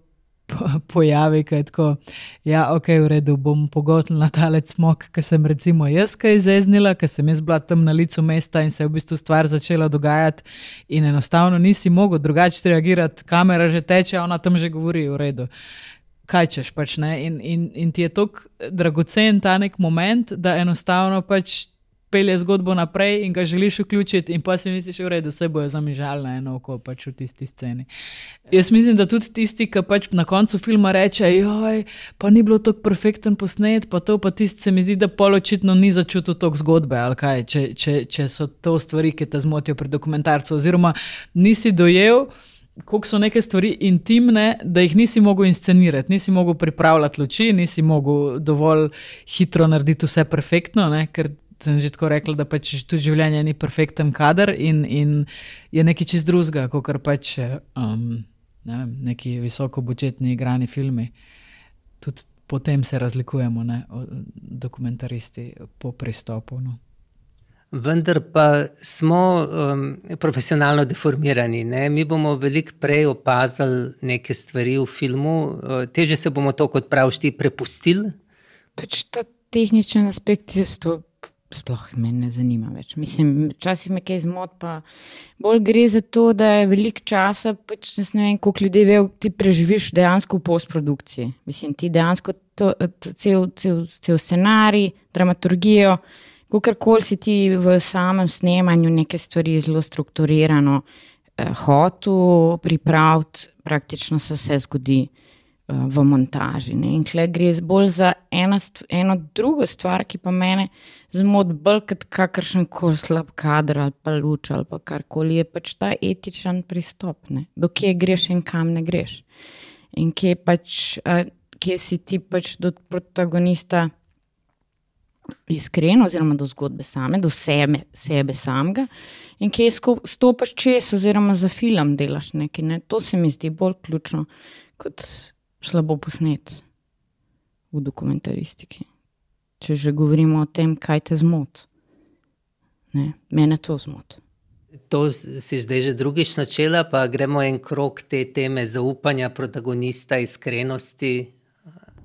pojavi, kaj tako. Ja, ok, v redu, bom pogotel na talec smog, ker sem recimo jaz kaj zeznila, ker sem jaz bila tam na licu mesta in se je v bistvu stvar začela dogajati in enostavno nisi mogel drugače reagirati, kamera že teče, ona tam že govori, v redu. Kaj češ pač ne? In, in, in ti je tako dragocen ta nek moment, da enostavno pač pelje zgodbo naprej in ga želiš vključiti, in pa si misliš, da je vse bojo zamižali na eno oko pač v tisti sceni. Jaz mislim, da tudi tisti, ki pač na koncu filma reče, joj, pa ni bilo tako perfekten posnet, pa to pa tisti se mi zdi, da poločitno ni začutil tok zgodbe, ali kaj, če, če, če so to stvari, ki te zmotijo pri dokumentarcu, oziroma nisi dojel. Kako so neke stvari intimne, da jih nisi mogel inscenirati, nisi mogel pripravljati luči, nisi mogel dovolj hitro narediti vse perfektno, ne? ker sem že tako rekel, da pač tudi življenje ni perfekten kader in, in je nekaj čist drugega, kot pač um, ne vem, neki visokobudžetni igrani filmi. Tudi potem se razlikujemo, ne, dokumentaristi, po pristopu. No. Vendar pa smo um, profesionalno deformirani. Ne? Mi bomo veliko prej opazili neke stvari v filmu, uh, teže se bomo to, kot praviš, ti prepustili. Pač ta tehničen aspekt je to sploh me ne zanima več. Mislim, včasih me kaj zmot, pa bolj gre za to, da je veliko časa, pač ne vem, koliko ljudi ve, ti preživiš dejansko v postprodukciji. Mislim, ti dejansko to, to, cel, cel, cel scenarij, dramaturgijo, kakorkoli si ti v samem snemanju neke stvari zelo strukturirano eh, hotel pripraviti, praktično se vse zgodi. V montaži. Ne? In tukaj gre bolj za eno, eno drugo stvar, ki pa mene zmoti bolj kot kakršen koli slab kader ali pa luč ali pa karkoli, je pač ta etičen pristop, ne? do kje greš in kam ne greš. In kje, pač, kje si ti pač do protagonista iskren, oziroma do zgodbe same, do sebe, sebe samega. In kje stopiš čez, oziroma za film delaš nekaj. Ne? To se mi zdi bolj ključno kot slabo posnet v dokumentaristiki. Če že govorimo o tem, kaj te zmoti. Mene to zmoti. To si zdaj že drugič načela, pa gremo en krok te teme zaupanja, protagonista, iskrenosti.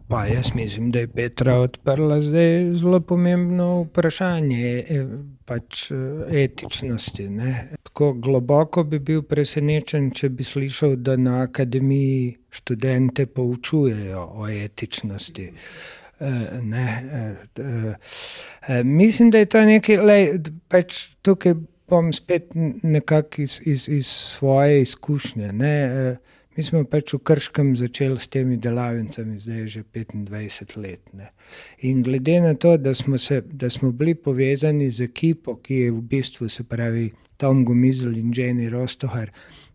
Pa jaz mislim, da je Petra odprla zdaj zelo pomembno vprašanje e, pač e, etičnosti. Ne. Tako globoko bi bil presenečen, če bi slišal, da na akademiji študente poučujejo o etičnosti. E, ne, mislim, da je to nekaj, da pač tukaj bom spet nekako iz, iz, iz svoje izkušnje. Ne. Mi smo pač v Krškem začeli s temi delavnicami, zdaj je že 25 let. Ne. In glede na to, da smo, se, da smo bili povezani z ekipo, ki je v bistvu, se pravi, Tom Gomizel in Jenny Rostohar,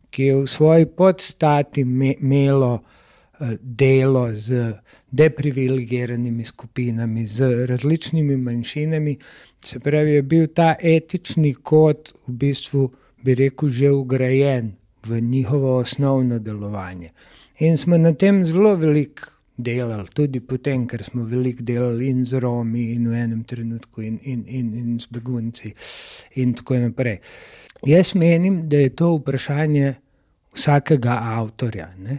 ki je v svoji podstati imelo uh, delo z deprivilegiranimi skupinami, z različnimi manjšinami, se pravi, je bil ta etični kod v bistvu, bi rekel, že ugrajen v njihovo osnovno delovanje. In smo na tem zelo veliko delali, tudi potem, ker smo veliko delali in z Romi, in v enem trenutku, in, in, in, in z begunci, in tako naprej. Jaz menim, da je to vprašanje vsakega avtorja. Ne?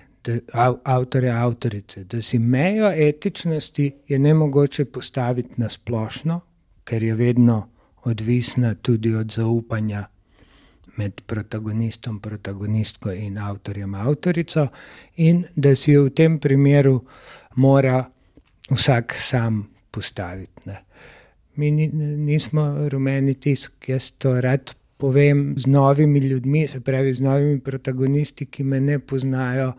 Avtorja, avtorice, da si mejo etičnosti je ne mogoče postaviti na splošno, ker je vedno odvisna tudi od zaupanja med protagonistom, protagonistko in avtorjem, avtorico, in da si jo v tem primeru mora vsak sam postaviti. Ne. Mi nismo rumeni tisk, jaz to rad povem z novimi ljudmi, se pravi z novimi protagonisti, ki me ne poznajo,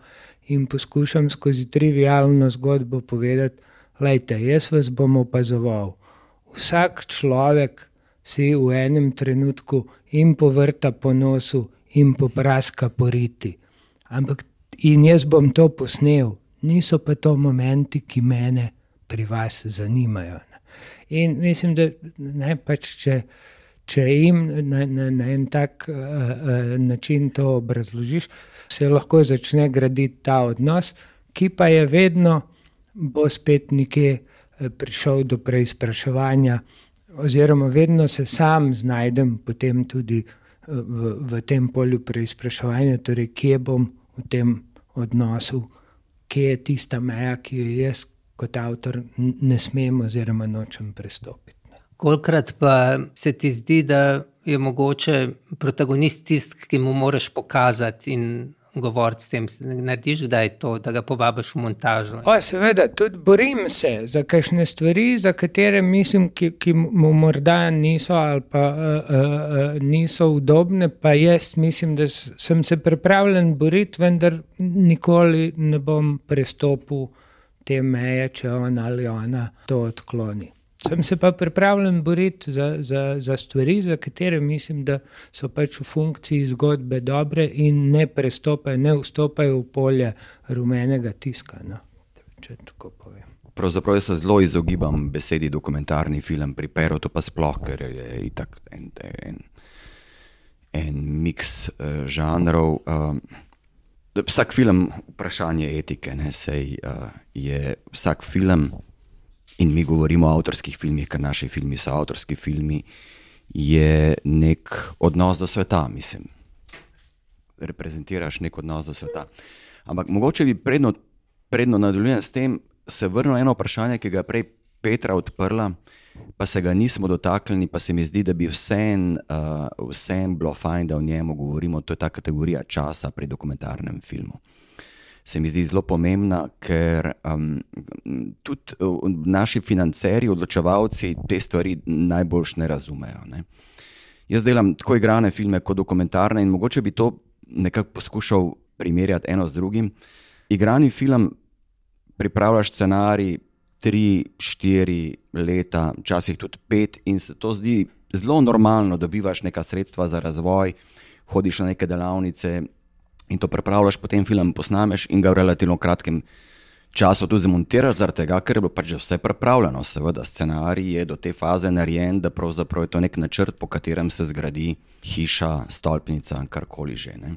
in poskušam skozi trivijalno zgodbo povedati, da jaz vas bom opazoval. Vsak človek si v enem trenutku in povrta po nosu, in popraska po riti. Ampak in jaz bom to posnel, niso pa to momenti, ki mene pri vas zanimajo. In mislim, da ne pač, če, če jim na, na, na en tak uh, uh, način to obrazložiš, se lahko začne graditi ta odnos, ki pa je vedno, bo spet nekje uh, prišel do preizpraševanja oziroma vedno se sam znajdem potem tudi eh, v, v tem polju preizpraševanja, torej kje bom v tem odnosu, kje je tista meja, ki jo jaz kot avtor ne smem oziroma nočem prestopiti. Kolikrat pa se ti zdi, da je mogoče protagonist tisti, ki mu moraš pokazati in govoriti s tem, narediš kdaj to, da ga povabiš v montažo. O, seveda, tudi borim se za kakšne stvari, za katere mislim, ki, ki mu morda niso ali pa uh, uh, niso udobne, pa jaz mislim, da sem se pripravljen boriti, vendar nikoli ne bom prestopil te meje, če on ali ona to odkloni. Sem se pa pripravljen boriti za, za, za stvari, za katere mislim, da so pač v funkciji zgodbe dobre in ne prestopajo, ne vstopajo v polje rumenega tiska. No. Če tako povem. Pravzaprav se zelo izogibam besedi dokumentarni film, pri Perotu pa sploh, ker je itak en, en, en miks uh, žanrov. Uh, vsak film, vprašanje etike, ne, sej, uh, je vsak film in mi govorimo o avtorskih filmih, ker naši filmi so avtorski filmi, je nek odnos do sveta, mislim. Reprezentiraš nek odnos do sveta. Ampak mogoče bi predno, predno nadaljujem s tem, se vrnil eno vprašanje, ki ga je prej Petra odprla, pa se ga nismo dotaknili, pa se mi zdi, da bi vsem uh, vsem bilo fajn, da o njemu govorimo. To je ta kategorija časa pri dokumentarnem filmu se mi zdi zelo pomembna, ker um, tudi uh, naši financerji, odločevalci te stvari najbolj ne razumejo. Ne. Jaz delam tako igrane filme kot dokumentarne in mogoče bi to nekako poskušal primerjati eno z drugim. Igrani film pripravljaš scenarij tri, štiri leta, včasih tudi pet, in se to zdi zelo normalno, dobivaš neka sredstva za razvoj, hodiš na neke delavnice, in to prepravljaš, potem film posnameš in ga v relativno kratkem času tudi zmontiraš, zaradi tega, ker je bilo pač že vse pripravljeno. Seveda, scenarij je do te faze narejen, da pravzaprav je to nek načrt, po katerem se zgradi hiša, stolpnica, karkoli že. Ne.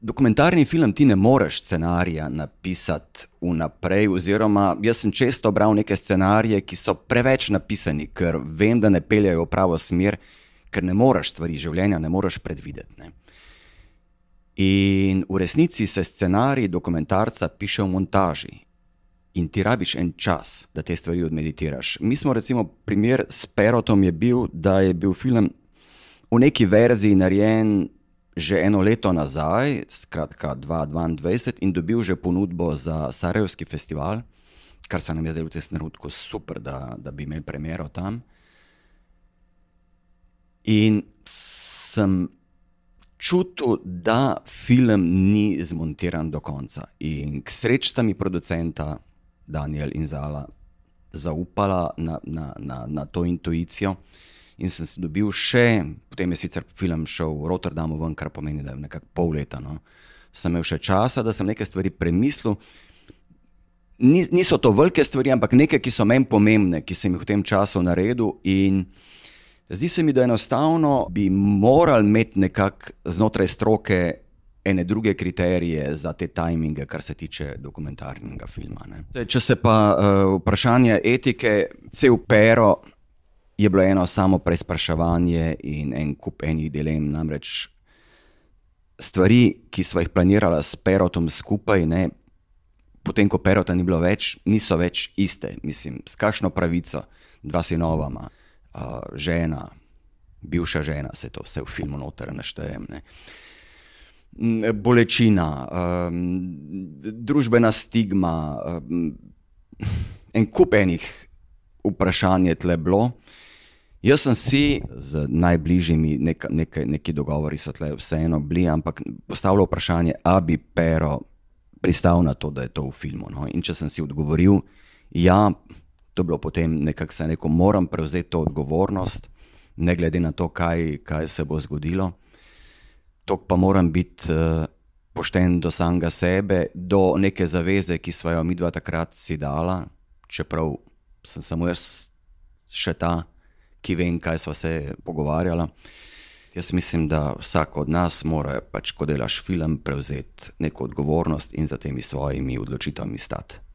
Dokumentarni film ti ne moreš scenarija napisati vnaprej, oziroma jaz sem često bral neke scenarije, ki so preveč napisani, ker vem, da ne peljajo v pravo smer, ker ne moreš stvari življenja, ne moreš predvideti. Ne. In v resnici se scenarij dokumentarca piše v montaži. In ti rabiš en čas, da te stvari odmeditiraš. Mi smo, recimo, primer s Perotom je bil, da je bil film v neki verziji narejen že eno leto nazaj, skratka 2022, in dobil že ponudbo za Sarajevski festival, kar se nam je zdelo v tem trenutku super, da, da bi imeli premjero tam. In sem čutil, da film ni zmontiran do konca. In k sreči sta mi producenta Daniel in Zala zaupala na, na, na, na to intuicijo. In sem se dobil še, potem je sicer film šel v Rotterdamu, ven, kar pomeni, da je nekako pol leta. No. Sem imel še časa, da sem nekaj stvari premislil. Niso to velike stvari, ampak nekaj, ki so meni pomembne, ki sem jih v tem času naredil. In Zdi se mi, da enostavno bi morali imeti nekako znotraj stroke ene druge kriterije za te tajminge, kar se tiče dokumentarnega filma. Ne. Če se pa uh, vprašanje etike, cel pero je bilo eno samo preizpraševanje in en kup enih dilem. Namreč stvari, ki smo jih planirali s perotom skupaj, ne, potem ko perota ni bilo več, niso več iste. Mislim, s kakšno pravico, dva sinovama uh, žena, bivša žena, se to vse v filmu noter naštejem. Ne. Bolečina, um, družbena stigma, um, en kup enih vprašanj je tle bilo. Jaz sem si z najbližjimi, nek, nek, neki dogovori so tle vseeno bili, ampak postavljal vprašanje, ali bi Pero pristal na to, da je to v filmu. No? In če sem si odgovoril, ja, to bilo potem nekako se neko, moram prevzeti to odgovornost, ne glede na to, kaj, kaj se bo zgodilo. To pa moram biti uh, pošten do samega sebe, do neke zaveze, ki smo jo mi dva takrat si dala, čeprav sem samo jaz še ta, ki vem, kaj smo se pogovarjala. Jaz mislim, da vsak od nas mora, pač, ko delaš film, prevzeti neko odgovornost in za temi svojimi odločitvami stati.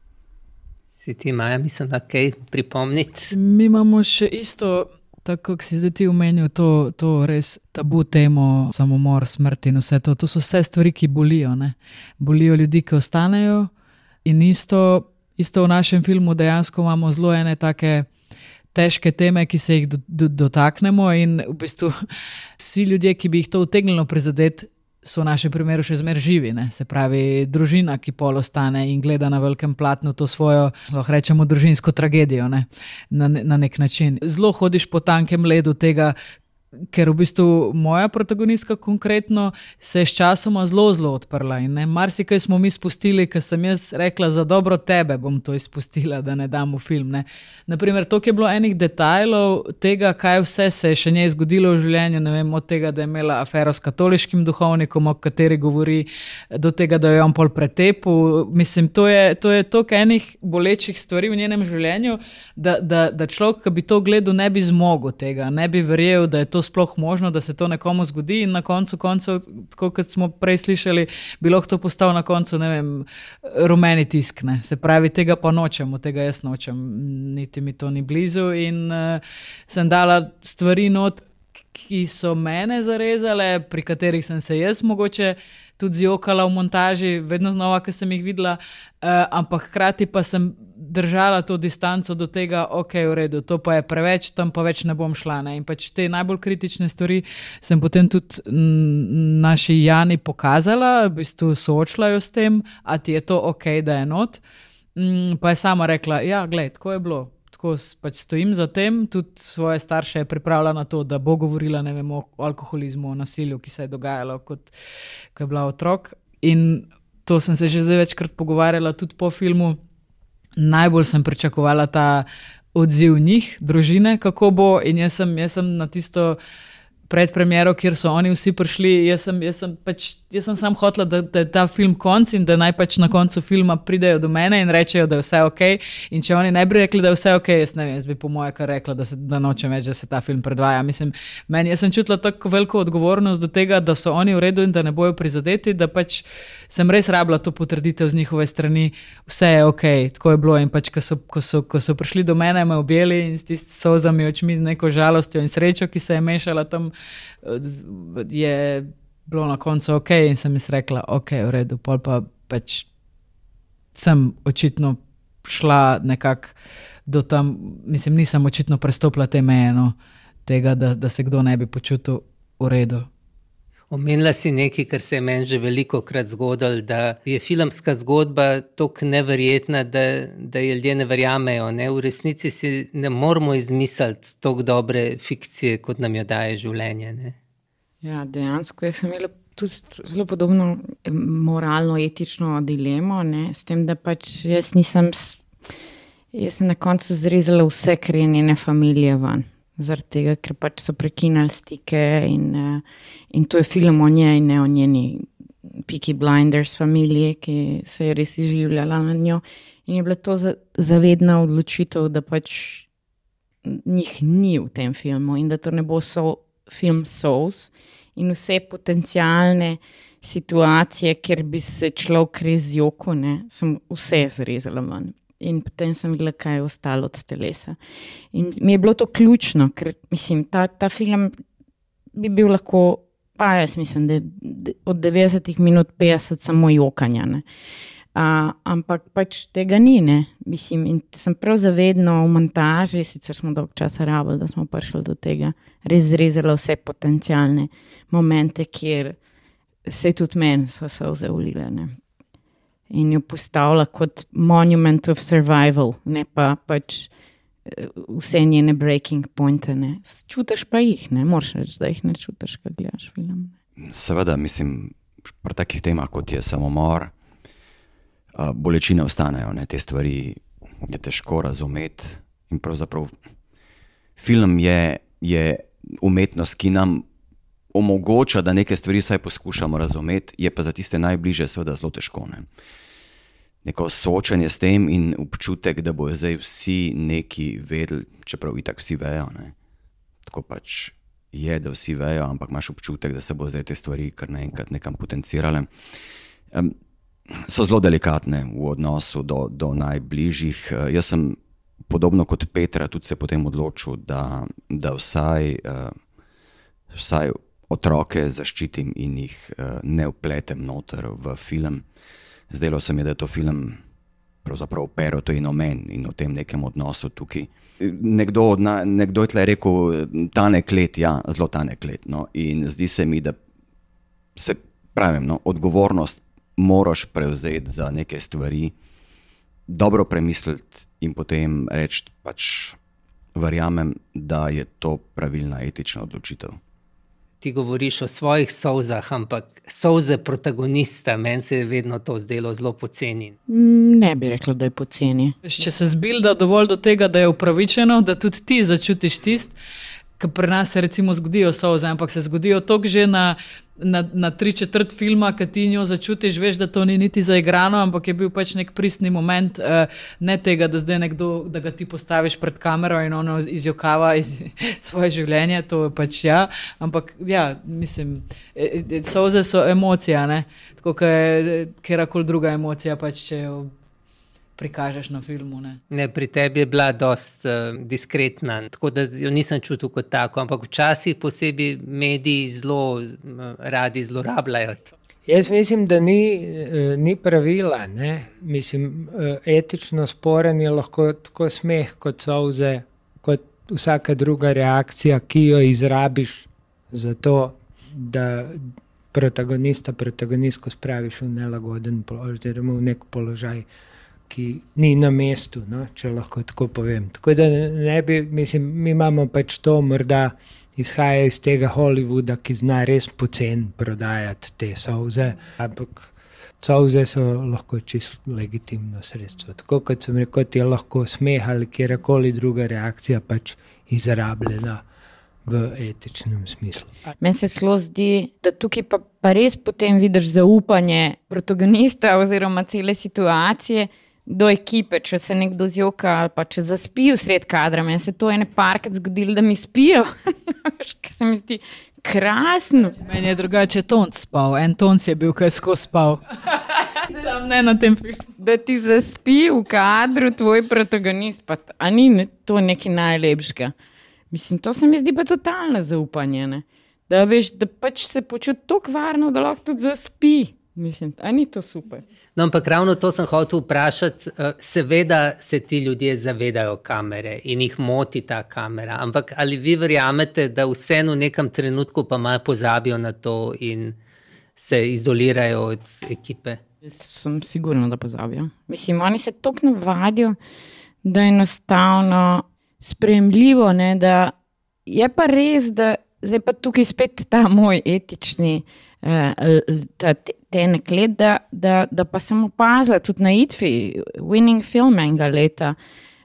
Si ti, Maja, mislim, da kaj pripomniti? Mi imamo še isto, tako kot si zdaj ti omenil, to, to res tabu temo, samomor, smrt in vse to. To so vse stvari, ki bolijo. Ne? Bolijo ljudi, ki ostanejo. In isto, isto v našem filmu dejansko imamo zelo ene take. Težke teme, ki se jih do, do, dotaknemo, in v bistvu vsi ljudje, ki bi jih to utegnilo prizadeti, so v našem primeru še zmeraj živi. Ne? Se pravi, družina, ki pol ostane in gleda na velikem platnu to svojo, lahko rečemo, družinsko tragedijo ne? Na, na nek način. Zelo hodiš po tankem ledu tega. Ker v bistvu moja protagonistka konkretno se je sčasoma zelo, zelo odprla. In marsikaj smo mi spustili, ker sem jaz rekla, za dobro tebe bom to izpustila, da ne dam v film. Ne. Naprimer, to je bilo enih detajlov tega, kaj vse se je še njej zgodilo v življenju. Vem, od tega, da je imela afero s katoliškim duhovnikom, o kateri govori, do tega, da jo je on pol pretepil. Mislim, to je toliko enih bolečih stvari v njenem življenju, da, da, da človek, ki bi to gledal, ne bi zmogel tega, ne bi verjel, da je to sploh možno, da se to nekomu zgodi, in na koncu, koncev, kot smo prej slišali, bi lahko to postal na koncu, vem, rumeni tisk. Ne. Se pravi, tega pa nočem, tega jaz nočem, niti mi to ni blizu. In uh, sem dala stvari not, ki so mene zarezale, pri katerih sem se jaz mogoče tudi zjokala v montaži, vedno znova, ki sem jih videla, uh, ampak hkrati pa sem držala to distanco do tega, ok, v redu, to pa je preveč, tam pa več ne bom šla. Ne? In pač te najbolj kritične stvari sem potem tudi naši Jani pokazala, v bistvu soočila jo s tem, a ti je to ok, da je not. Mm, pa je sama rekla, ja, gled, ko je bilo tako pač stojim za tem, tudi svoje starše je pripravila na to, da bo govorila vem, o alkoholizmu, o nasilju, ki se je dogajalo, kot ko je bila otrok. In to sem se že zdaj večkrat pogovarjala tudi po filmu. Najbolj sem pričakovala ta odziv njih, družine, kako bo. In jaz sem, jaz sem na tisto pred premjero, kjer so oni vsi prišli, jaz sem, jaz sem, pač, jaz sem sam hotel, da, da je ta film konc in da naj pač na koncu filma pridejo do mene in rečejo, da je vse ok. In če oni ne bi rekli, da je vse ok, jaz ne vem, jaz bi po moje kar rekla, da, se, da nočem več, da se ta film predvaja. Mislim, meni, sem čutila tako veliko odgovornost do tega, da so oni v redu in da ne bojo prizadeti, da pač sem res rabila to potrditev z njihove strani, vse je ok, tako je bilo. In pač, ko so, ko so, ko so prišli do mene, me objeli in s tistimi sozami očmi, z neko žalostjo in srečo, ki se je mešala tam, je bilo na koncu ok. In sem jim rekla, ok, v redu, pol pa pač sem očitno šla nekako do tam, mislim, nisem očitno prestopila te meje, no, tega, da, da se kdo ne bi počutil v redu. Omenila si nekaj, kar se je meni že veliko krat zgodilo, da je filmska zgodba tako neverjetna, da, da je ljudje ne verjamejo. Ne? V resnici si ne moramo izmisliti tako dobre fikcije, kot nam jo daje življenje. Ne? Ja, dejansko sem imela tudi zelo podobno moralno-etično dilemo, ne? s tem, da pač jaz nisem, jaz sem na koncu zrezala vse krenjene familije ven zaradi tega, ker pač so prekinili stike in, uh, in to je film o njej, ne o njeni Peaky Blinders familiji, ki se je res izživljala na njo. In je bila to zavedna odločitev, da pač njih ni v tem filmu in da to ne bo so, film Souls in vse potencijalne situacije, kjer bi se človek res joko, ne, sem vse zrezala ven in potem sem videla, kaj je ostalo od telesa. In mi je bilo to ključno, ker mislim, ta, ta film bi bil lahko, pa jaz mislim, da je od 90 minut 50 samo jokanja. Uh, ampak pač tega ni, ne? mislim. In sem prav zavedno v montaži, sicer smo dolgo časa rabili, da smo prišli do tega, res zrezali vse potencijalne momente, kjer se je tudi meni so se vzeli in jo postavlja kot monument of survival, ne pa pač eh, vse njene breaking pointe. Ne. Čutiš pa jih, ne moreš reči, da jih ne čutiš, kaj gledaš film. Ne. Seveda, mislim, pri takih temah kot je samomor, bolečine ostanejo, ne. te stvari je težko razumeti. In pravzaprav film je, je umetnost, ki nam. Omogoča, da nekaj stvari vsaj poskušamo razumeti, je pa za tiste najbližje, seveda, zelo težko. Ne? neko soočanje s tem in občutek, da bodo zdaj vsi neki vedeli, čeprav itak vsi vejo. Ne? Tako pač je, da vsi vejo, ampak imaš občutek, da se bo zdaj te stvari kar naenkrat nekam potencirale. Um, so zelo delikatne v odnosu do, do najbližjih. Uh, jaz sem podobno kot Petra tudi se potem odločil, da, da vsaj, uh, vsaj otroke zaščitim in jih uh, ne upletem noter v film zdelo se mi, da je to film pravzaprav pero to in omen in o tem nekem odnosu tukaj. Nekdo, nekdo je tle rekel, tane klet, ja, zelo tane klet. No. In zdi se mi, da se pravim, no, odgovornost moraš prevzeti za neke stvari, dobro premisliti in potem reči, pač, verjamem, da je to pravilna etična odločitev. Ti govoriš o svojih solzah, ampak solze protagonista, meni se je vedno to zdelo zelo poceni. Mm, Ne bi rekla, da je poceni. Če se zbilda dovolj do tega, da je upravičeno, da tudi ti začutiš tist, ki pri nas se recimo zgodijo solze, ampak se zgodijo tok že na, na, na tri četrt filma, ki ti njo začutiš, veš, da to ni niti zaigrano, ampak je bil pač nek pristni moment, uh, ne tega, da zdaj nekdo, da ga ti postaviš pred kamero in ono izjokava iz svoje življenje, to je pač ja, ampak ja, mislim, e, e, solze so emocija, ne, tako kot kjerkoli druga emocija, pač če jo prikažeš na filmu. Ne. Ne, pri tebi je bila dost uh, diskretna, tako da jo nisem čutil kot tako, ampak včasih posebej mediji zelo uh, radi zlorabljajo. Jaz mislim, da ni, eh, ni pravila. Ne? Mislim, eh, etično sporen je lahko tako smeh, kot solze, kot vsaka druga reakcija, ki jo izrabiš za to, da protagonista, protagonistko spraviš v nelagoden položaj, oziroma v nek položaj, ki ni na mestu, no? če lahko tako povem. Tako da ne bi, mislim, mi imamo pač to morda izhaja iz tega Hollywooda, ki zna res poceni prodajati te solze. Ampak solze so lahko čisto legitimno sredstvo. Tako kot sem rekel, kot je lahko smeh ali kjerkoli druga reakcija pač izrabljena v etičnem smislu. Meni se celo zdi, da tukaj pa, pa res potem vidiš zaupanje protagonista oziroma cele situacije. Do ekipe, če se nekdo zjoka ali pa če zaspi v sred kadra, meni se to ene parkrat zgodilo, da mi spijo. Ker se mi zdi krasno. Meni je drugače ton spal, en ton je bil, ki je skozi spal. Sam ne na tem filmu. Da ti zaspi v kadru tvoj protagonist, pa a ni ne- to nekaj najlepšega. Mislim, to se mi zdi pa totalno zaupanje. Ne? Da veš, da pač se počuti tako varno, da lahko tudi zaspi. Mislim, a ni to super. No, ampak ravno to sem hotel vprašati. eh, Seveda se ti ljudje zavedajo kamere in jih moti ta kamera, ampak ali vi verjamete, da vseeno v nekem trenutku pa malo pozabijo na to in se izolirajo od ekipe? Jaz sem sigurna, da pozabijo. Mislim, oni se tako navadijo, da je enostavno sprejemljivo. Ne, da je pa res, da zdaj pa tukaj spet ta moj etični. Eh, l- ta- Tenek let, da, da, da pa sem opazila tudi na ITVI, Winning Film enega leta,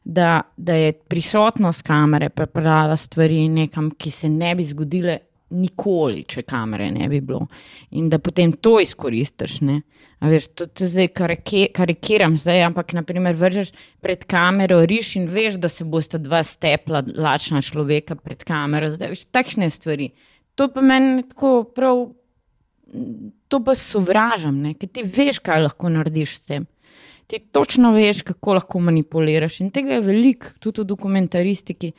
da, da je prisotnost kamere pripeljala stvari nekam, ki se ne bi zgodile nikoli, če kamere ne bi bilo. In da potem to izkoristiš. Veš, to, to zdaj karikiram, zdaj, ampak naprimer vržeš pred kamero riš in veš, da se bosta dva stepla, lačna človeka pred kamero. Zdaj, veš, takšne stvari. To pa meni tako prav, to pa sovražam, ne? ker ti veš, kaj lahko narediš s tem. Ti točno veš, kako lahko manipuliraš. In tega je veliko, tudi v dokumentaristiki.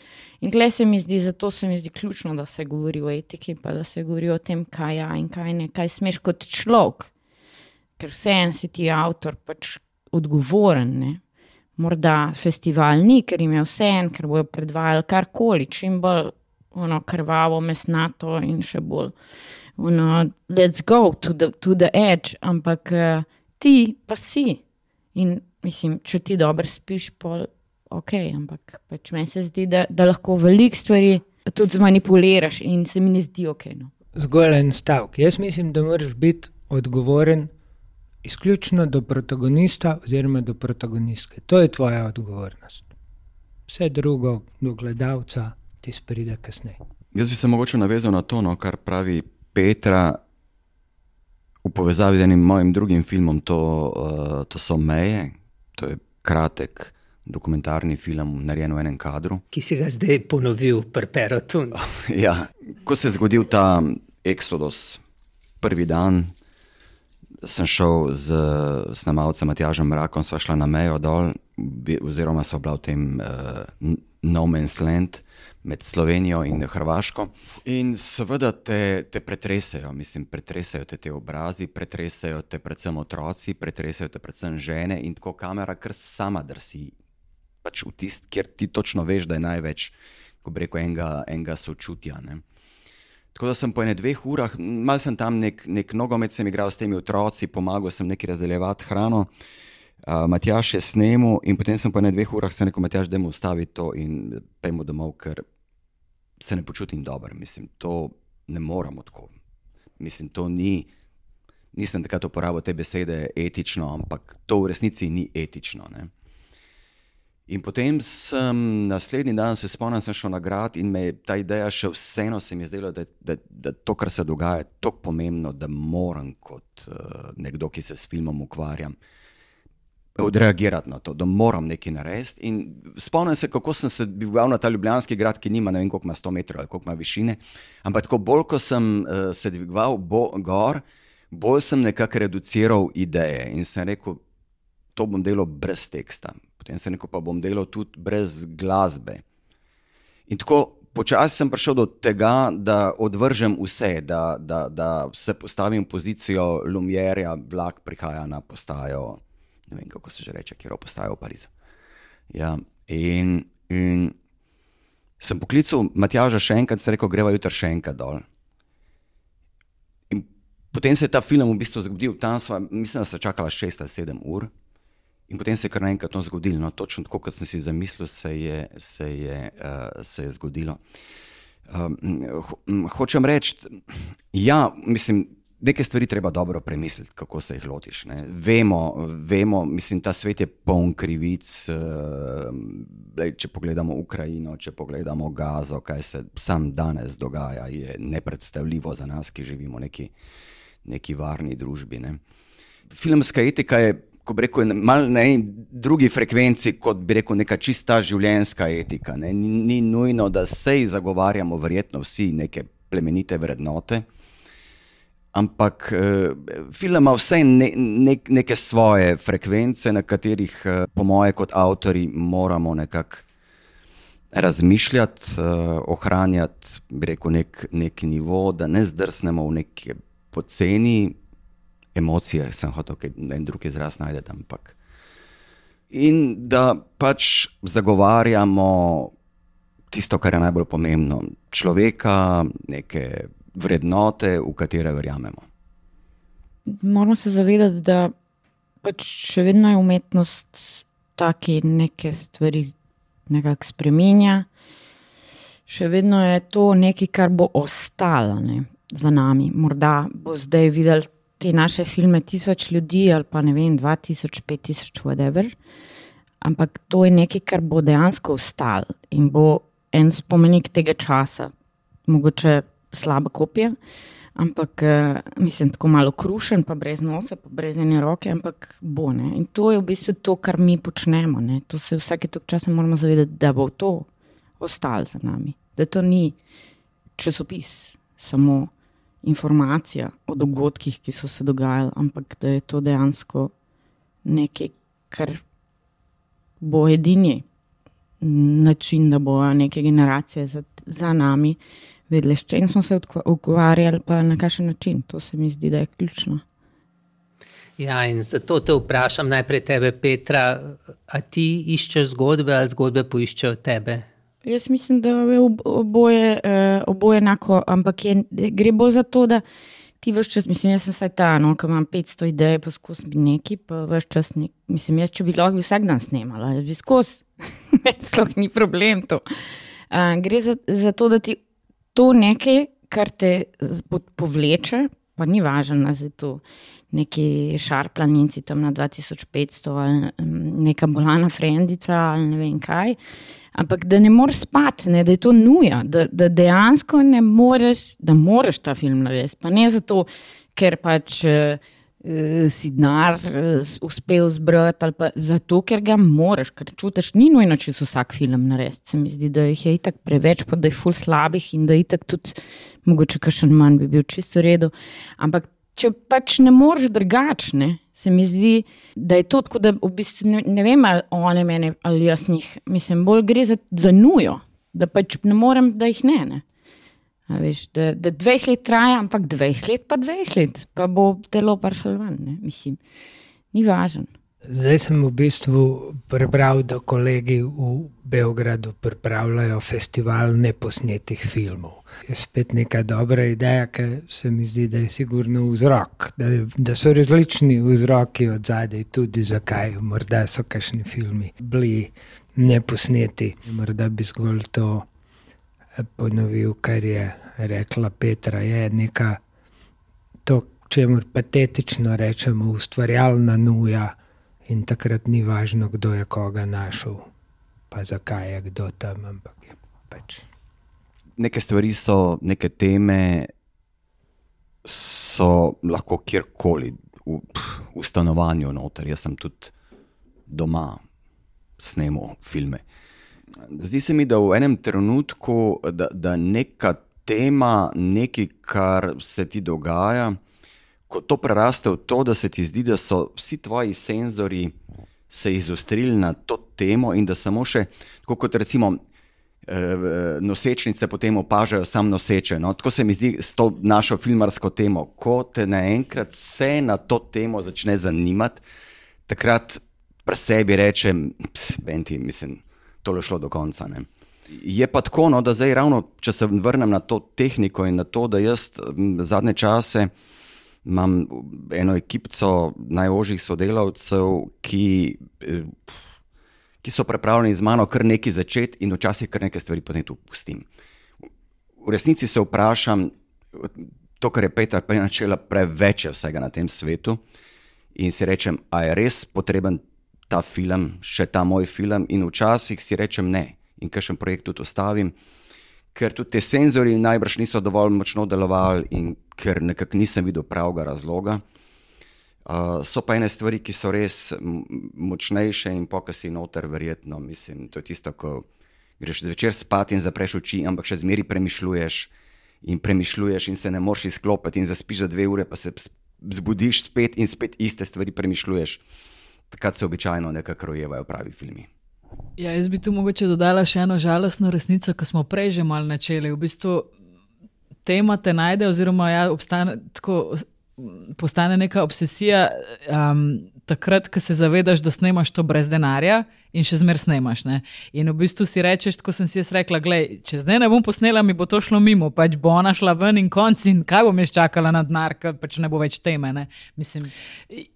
In tle se mi zdi, zato se mi zdi ključno, da se govori o etiki, pa da se govori o tem, kaj je in kaj ne, kaj smeš kot človek. Ker vseeno si ti avtor pač odgovoren. Ne? Morda festival ni, ker jim je vseeno, ker bojo predvajali karkoli, čim bolj ono, krvavo, mesnato in še bolj. Ono, let's go to the, to the edge, ampak uh, ti pa si. In mislim, če ti dobro spiš, pol ok, ampak pač meni se zdi, da, da lahko veliko stvari tudi zmanipuliraš in se mi ne zdi ok. No. Zgolj en stavek. Jaz mislim, da moraš biti odgovoren izključno do protagonista oziroma do protagonistke. To je tvoja odgovornost. Vse drugo, do gledalca, ti spride kasneje. Jaz bi se mogoče navezal na to, no, kar pravi Petra v povezavi z enim mojim drugim filmom, to, uh, to so Meje, to je kratek dokumentarni film, narejen v enem kadru. Ki si ga zdaj ponovil, preperotu. Ja, ko se je zgodil ta eksodus, prvi dan, sem šel z snemalcem Matjažem Mrakom, sva šla na mejo dol, oziroma sva bila v tem uh, No Man's Land med Slovenijo in Hrvaško. In seveda te, te pretresajo, mislim, pretresajo te, te obrazi, pretresajo te predvsem otroci, pretresajo te predvsem žene in tako kamera kar sama drsi. Pač v tist, kjer ti točno veš, da je največ, ko bi rekel, enega, enega sočutja. Ne. Tako da sem po ene dveh urah, malo sem tam nek, nek nogomet sem igral s temi otroci, pomagal sem neki razdeljevati hrano. Uh, Matjaš je snimil, in potem sem po ne dveh urah rekel: Matjaš, da mu ustavi to in pojmo domov, ker se ne počutim dobro. Mislim, to ne moramo tako. Mislim, to ni, nisem takrat uporabil te besede etično, ampak to v resnici ni etično. Ne? In potem sem naslednji dan se spomnil, da sem šel na grad in me je ta ideja še vseeno se mi je zdelo, da, da, da to, kar se dogaja, je tako pomembno, da moram kot uh, nekdo, ki se s filmom ukvarjam, odreagirati na to, da moram nekaj narediti. In spomnim se, kako sem se dvigal na ta ljubljanski grad, ki nima ne vem, koliko ima 100 metrov ali koliko ima višine. Ampak tako bolj, ko sem uh, se dvigal bo, gor, bolj sem nekako reduciral ideje in sem rekel, to bom delal brez teksta. Potem sem rekel, pa bom delal tudi brez glasbe. In tako počasi sem prišel do tega, da odvržem vse, da, da, da se postavim v pozicijo Lumjerja, vlak prihaja na postajo ne vem kako se že reče, kjer ostajajo v Parizu. Ja, in, in sem poklical Matjaža še enkrat, se rekel, greva jutri še enkrat dol. In potem se je ta film v bistvu zgodil, tam sva, mislim, da so čakala 6 ali 7 ur. In potem se je kar naenkrat to zgodilo. No, točno tako, kot sem si zamislil, se je, se je, uh, se je zgodilo. Um, ho, hočem reči, ja, mislim, Neke stvari treba dobro premisliti, kako se jih lotiš. Vemo, vemo, mislim, ta svet je poln krivic. Uh, če pogledamo Ukrajino, če pogledamo Gazo, kaj se sam danes dogaja, je nepredstavljivo za nas, ki živimo v neki, neki varni družbi. Ne. Filmska etika je, ko bi rekel, malo na drugi frekvenci, kot bi rekel, neka čista življenjska etika. Ni, ni nujno, da se zagovarjamo, verjetno vsi neke plemenite vrednote. Ampak uh, film ima vse ne, ne, neke svoje frekvence, na katerih, uh, po moje, kot avtori, moramo nekako razmišljati, uh, ohranjati, rekel, nek, nek nivo, da ne zdrsnemo v neke poceni emocije, sem hotel, da en drug izraz najdete. Ampak. In da pač zagovarjamo tisto, kar je najbolj pomembno, človeka, neke vrednote, v katere verjamemo. Moramo se zavedati, da pač še vedno je umetnost taki neke stvari nekako spremenja. Še vedno je to nekaj, kar bo ostalo ne, za nami. Morda bo zdaj videl te naše filme tisoč ljudi ali pa ne vem, dva tisoč, pet tisoč, whatever. Ampak to je nekaj, kar bo dejansko ostalo in bo en spomenik tega časa. Mogoče slaba kopija, ampak uh, mislim, tako malo krušen, pa brez nosa, pa brez ene roke, ampak bo. Ne? In to je v bistvu to, kar mi počnemo. Ne? To se vsake tok časa moramo zavedati, da bo to ostalo za nami. Da to ni časopis, samo informacija o dogodkih, ki so se dogajali, ampak da je to dejansko nekaj, kar bo edini. Način, da bo neke generacije za, za nami vedeli, s čim smo se ukvarjali, pa na kakšen način. To se mi zdi, da je ključno. Ja, in zato te vprašam najprej tebe, Petra, a ti iščeš zgodbe ali zgodbe poiščejo tebe? Jaz mislim, da je oboje, eh, oboje enako, ampak je, gre bolj za to, da ti veš čas, mislim, jaz sem vsaj ta, no, ki imam 500 idej, poskusim nekaj, pa veš čas, nek, mislim, jaz če bi lahko vsak dan snimala, jaz bi skozi, sploh ni problem to. Uh, gre za, za to, da ti to nekaj, kar te povleče, pa ni važno, da je to neki šarplaninci tam na 2500 ali neka bolana frendica ali ne vem kaj. Ampak da ne moreš spati, ne, da je to nuja, da, da dejansko ne moreš, da moraš ta film narediti. Pa ne zato, ker pač. Uh, si denar uh, uspel zbrati, ali pa zato, ker ga moraš, ker čutiš, ni nujno, če se vsak film naredi. Se mi zdi, da jih je itak preveč, pa da je ful slabih in da je itak tudi, mogoče kakšen manj bi bil čisto redo. Ampak če pač ne moreš drugačne. Se mi zdi, da je to tako, da v bistvu ne, ne vem, ali one mene ali jaz njih, mislim, bolj gre za, za nujo, da pač ne morem, da jih ne. ne. Veš, da, da 20 let traja, ampak 20 let, pa 20 let, pa bo telo prišlo ven. Mislim, ni važno. Zdaj sem v bistvu prebral, da kolegi v Beogradu pripravljajo festival neposnetih filmov. Je spet neka dobra ideja, ki se mi zdi, da je sigurno vzrok, da, da so različni vzroki od zadaj, tudi zakaj morda so kakšni filmi bili neposneti. Morda bi zgolj to ponovil, kar je rekla Petra, je neka to, čemu patetično rečemo, ustvarjalna nuja. In takrat ni važno, kdo je koga našel, pa zakaj je kdo tam, ampak je pač. Neke stvari so, neke teme so lahko kjerkoli v, v stanovanju noter. Jaz sem tudi doma snemal filme. Zdi se mi, da v enem trenutku, da, da neka tema, nekaj, kar se ti dogaja, ko to preraste v to, da se ti zdi, da so vsi tvoji senzori se izostrili na to temo in da samo še, kot recimo eh, nosečnice potem opažajo sam noseče. No? Tako se mi zdi s to našo filmarsko temo. Ko te naenkrat vse na to temo začne zanimati, takrat pri sebi rečem, benti, mislim, to je šlo do konca. Ne? Je pa tako, no, da zdaj ravno, če se vrnem na to tehniko in na to, da jaz zadnje čase imam eno ekipo najožjih sodelavcev, ki, eh, ki so pripravljeni z mano kar nekaj začeti in včasih kar nekaj stvari potem tu pustim. V resnici se vprašam, to, kar je Petar prej načela, preveč je vsega na tem svetu in si rečem, a je res potreben ta film, še ta moj film in včasih si rečem ne in kakšen projekt tudi ostavim ker tudi ti senzori najbrž niso dovolj močno delovali in ker nekako nisem videl pravega razloga. Uh, so pa ene stvari, ki so res močnejše in pokasi noter, verjetno. Mislim, to je tisto, ko greš zvečer spat in zapreš oči, ampak še zmeri premišljuješ in premišljuješ in se ne moreš izklopiti in zaspiš za dve ure, pa se zbudiš spet in spet iste stvari premišljuješ. Takrat se običajno nekako rojevajo pravi filmi. Ja, jaz bi tu mogoče dodala še eno žalostno resnico, ki smo prej že malo načeli. V bistvu tema te najde, oziroma ja, obstane, tako, postane neka obsesija. Um, takrat, ko se zavedaš, da snemaš to brez denarja in še zmeraj snemaš. Ne? In v bistvu si rečeš, kot sem si jaz rekla, gledaj, če zdaj ne bom posnela, mi bo to šlo mimo, pač bo ona šla ven in konc in kaj bom jaz čakala na denar, ker pač ne bo več teme. Mislim,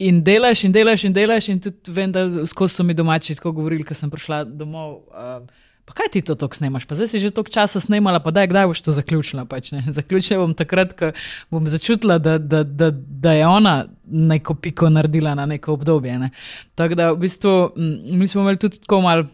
in delaš in delaš in delaš in tudi vem, da skozi so mi domači tako govorili, ko sem prišla domov. Uh, Pa kaj ti to tako snemaš? Pa zdaj si že toliko časa snemala, pa daj, kdaj boš to zaključila? Pač, zaključila bom takrat, ko bom začutila, da, da, da, da je ona neko piko naredila na neko obdobje. Ne? Tako da v bistvu mi smo imeli tudi tako malo.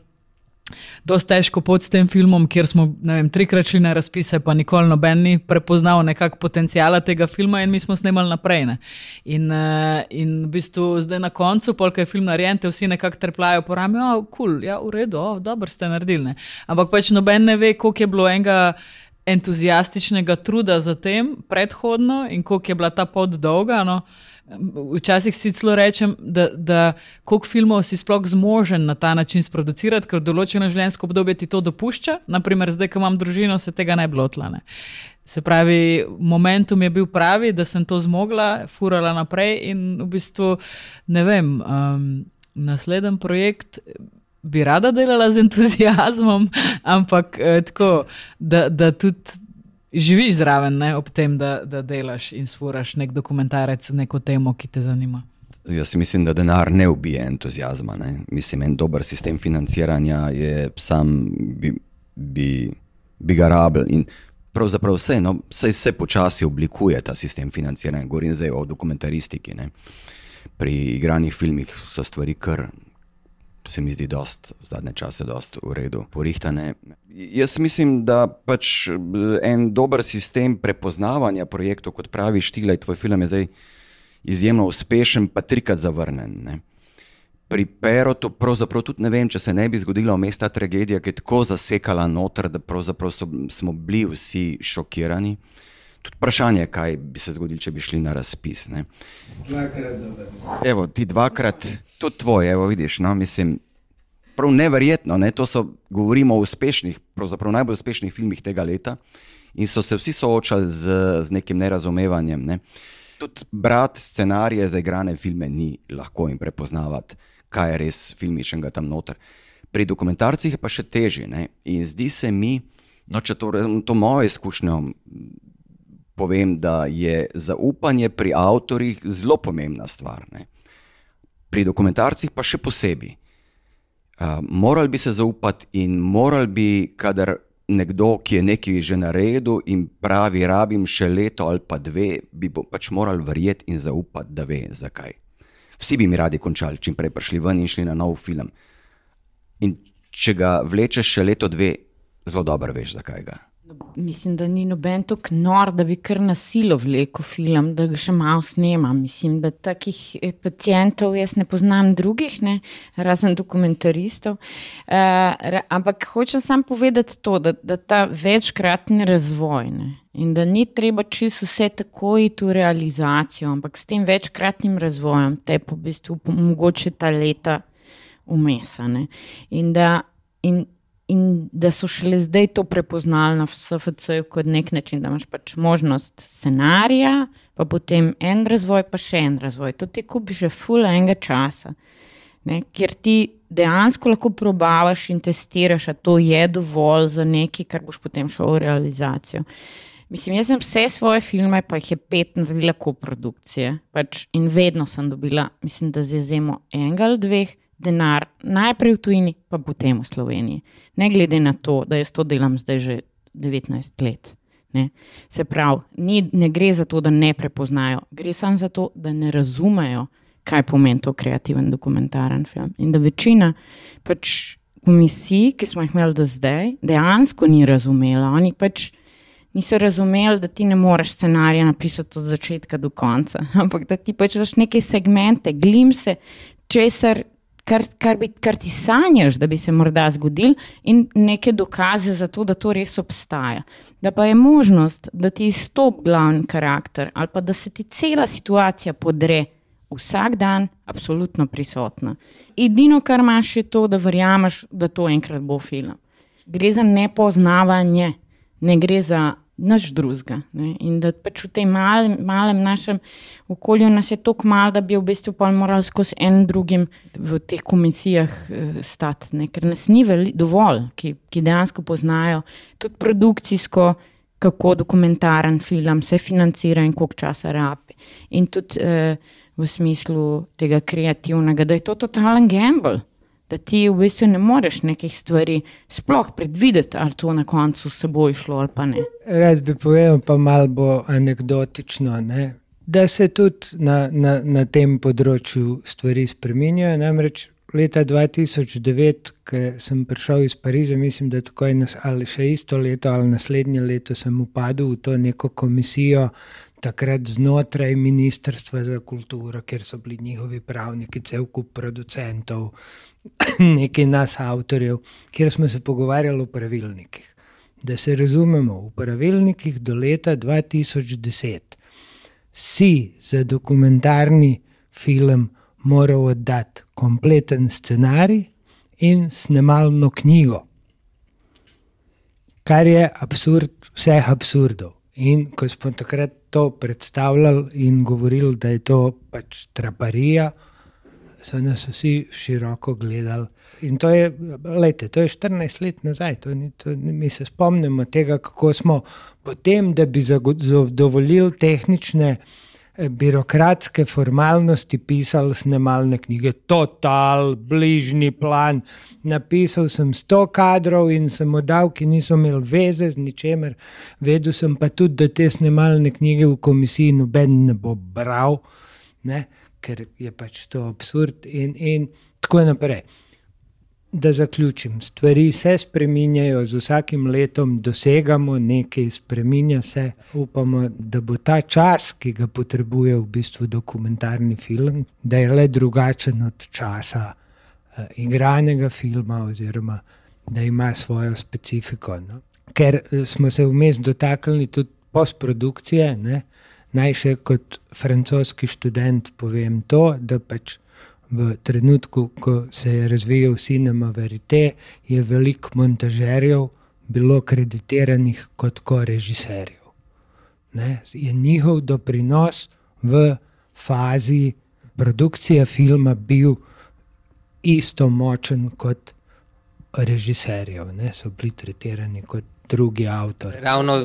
Dosta težko pot s tem filmom, kjer smo vem, trikrat šli na razpise, pa nikoli noben ni prepoznal nekakšnega potencijala tega filma, in mi smo snemali naprej. Ne. In, uh, in v bistvu zdaj na koncu, polk je film narejen, te vsi nekako trepljajo po rami, oh, kul, cool, ja, v redu, oh, dobro ste naredili. Ne. Ampak pač noben ne ve, koliko je bilo enega. Entuzijastičnega truda za tem predhodno, in koliko je bila ta pot dolga. No. Uh, Včasih si celo rečem, da, da koliko filmov si sploh zmožen na ta način sproducirati, ker določeno življenjsko obdobje ti to dopušča. Naprimer, zdaj, ko imam družino, se tega ne bi lotila. Se pravi, momentum je bil pravi, da sem to zmogla, furala naprej in v bistvu ne vem, um, naslednji projekt. Bi rada delala z entuzijazmom, ampak eh, tako, da, da tudi živiš zraven, ne, ob tem, da, da delaš in spuraš nek dokumentarec, neko temo, ki te zanima. Jaz mislim, da denar ne ubije entuzijazma. Ne. Mislim, en dober sistem financiranja je sam, bi, bi, bi ga rabil. Pravzaprav vse, no, vse se počasi oblikuje ta sistem financiranja. Govorim zdaj o dokumentaristiki. Ne. Pri igranih filmih so stvari kar se mi zdi, v zadnje čase v redu porihtane. Jaz mislim, da pač eh, en dober sistem prepoznavanja projektov, kot pravi Štila, tvoj film je zdaj izjemno uspešen, pa trikrat zavrnen. Ne. Pri Perotu pravzaprav tudi ne vem, če se ne bi zgodila vmes ta tragedija, ki je tako zasekala noter, da so, smo bili vsi šokirani. Tudi vprašanje, kaj bi se zgodilo, če bi šli na razpis. Ne. Dvakrat zavrnil. Evo, ti dvakrat, tudi tvoj, evo, vidiš. No, mislim, prav neverjetno. Ne, to so, govorimo o uspešnih, pravzaprav najbolj uspešnih filmih tega leta in so se vsi soočali z, z nekim nerazumevanjem. Ne. Tudi brati scenarije za igrane filme ni lahko in prepoznavati, kaj je res filmičnega tam noter. Pri dokumentarcih je pa še težje. Ne? In zdi se mi, no, če to, to moje izkušnje povem, da je zaupanje pri avtorjih zelo pomembna stvar. Ne? Pri dokumentarcih pa še posebej. Uh, morali bi se zaupati in morali bi, kadar nekdo, ki je nekaj že naredil in pravi, rabim še leto ali pa dve, bi pač morali verjeti in zaupati, da ve, zakaj. Vsi bi mi radi končali, čim prej prišli ven in šli na nov film. In če ga vlečeš še leto, dve, zelo dobro veš, zakaj ga. Mislim, da ni noben tako nor, da bi kar nasilo vlekel film, da ga še malo snema. Mislim, da takih eh, pacijentov jaz ne poznam drugih, ne, razen dokumentaristov. Uh, ampak hočem samo povedati to, da, da ta večkratni razvoj ne, in da ni treba čisto vse tako iti v realizacijo, ampak s tem večkratnim razvojem te po bistvu mogoče ta leta umesane. In da, in, in da so šele zdaj to prepoznali na SFC-ju kot nek način, da imaš pač možnost scenarija, pa potem en razvoj, pa še en razvoj. To ti kupi že full enega časa, ne? ker ti dejansko lahko probavaš in testiraš, da to je dovolj za nekaj, kar boš potem šel v realizacijo. Mislim, jaz sem vse svoje filme, pa jih je pet naredila koprodukcije. Pač in vedno sem dobila, mislim, da z izjemo enega ali dveh, denar najprej v tujini, pa potem v Sloveniji. Ne glede na to, da jaz to delam zdaj že 19 let. Ne. Se pravi, ni, ne gre za to, da ne prepoznajo, gre samo za to, da ne razumejo, kaj pomeni to kreativen dokumentaren film. In da večina pač komisij, ki smo jih imeli do zdaj, dejansko ni razumela. Oni pač niso razumeli, da ti ne moreš scenarija napisati od začetka do konca, ampak da ti pač daš neke segmente, glimse, česar kar, kar, bi, kar ti sanjaš, da bi se morda zgodil, in neke dokaze za to, da to res obstaja. Da pa je možnost, da ti izstop glavni karakter ali pa da se ti cela situacija podre vsak dan, absolutno prisotna. Edino, kar imaš, je to, da verjameš, da to enkrat bo film. Gre za nepoznavanje, ne gre za nič drugega. In da pač v tem malem, malem našem okolju nas je tako malo, da bi v bistvu pa morali skozi en drugim v teh komisijah uh, stati, ne? ker nas ni veli, dovolj, ki, ki dejansko poznajo tudi produkcijsko, kako dokumentaren film se financira in koliko časa rabi. In tudi uh, v smislu tega kreativnega, da je to totalen gamble da ti v bistvu ne moreš nekih stvari sploh predvideti, ali to na koncu se bo išlo ali pa ne. Rad bi povedal, pa malo bo anekdotično, ne? da se tudi na, na, na tem področju stvari spremenjajo. Namreč leta 2009, ko sem prišel iz Pariza, mislim, da tako je ali še isto leto ali naslednje leto, sem upadel v to neko komisijo. Takrat znotraj Ministrstva za kulturo, kjer so bili njihovi pravniki, cel kup producentov, nekaj nas, avtorjev, kjer smo se pogovarjali o pravilnikih. Da se razumemo, v pravilnikih do leta 2010 si za dokumentarni film moral oddati kompleten scenarij in snemalno knjigo, kar je absurd vseh absurdov. In ko smo takrat to predstavljali in govorili, da je to pač traparija, so nas vsi široko gledali. In to je, lejte, to je 14 let nazaj, to ni, to, mi se spomnimo tega, kako smo potem, da bi zadovoljili tehnične, eh, birokratske formalnosti, pisali snemalne knjige. Total, bližnji plan. Napisal sem 100 kadrov in sem oddal, ki niso imeli veze z ničemer. Vedel sem pa tudi, da te snemalne knjige v komisiji noben ne bo bral. Ne? ker je pač to absurd, in, in tako naprej. Da zaključim, stvari se spreminjajo, z vsakim letom dosegamo nekaj, spremenja se. Upamo, da bo ta čas, ki ga potrebuje v bistvu dokumentarni film, da je le drugačen od časa uh, igranega filma, oziroma da ima svojo specifiko. No? Ker eh, smo se vmes dotaknili tudi postprodukcije. Ne? Naj še kot francoski študent povem to, da pač v trenutku, ko se je razvijal cinema verite, je veliko montažerjev bilo kreditiranih kot korežiserjev. Je njihov doprinos v fazi produkcije filma bil isto močen kot režiserjev, ne? so bili tretirani kot drugi avtor. Ravno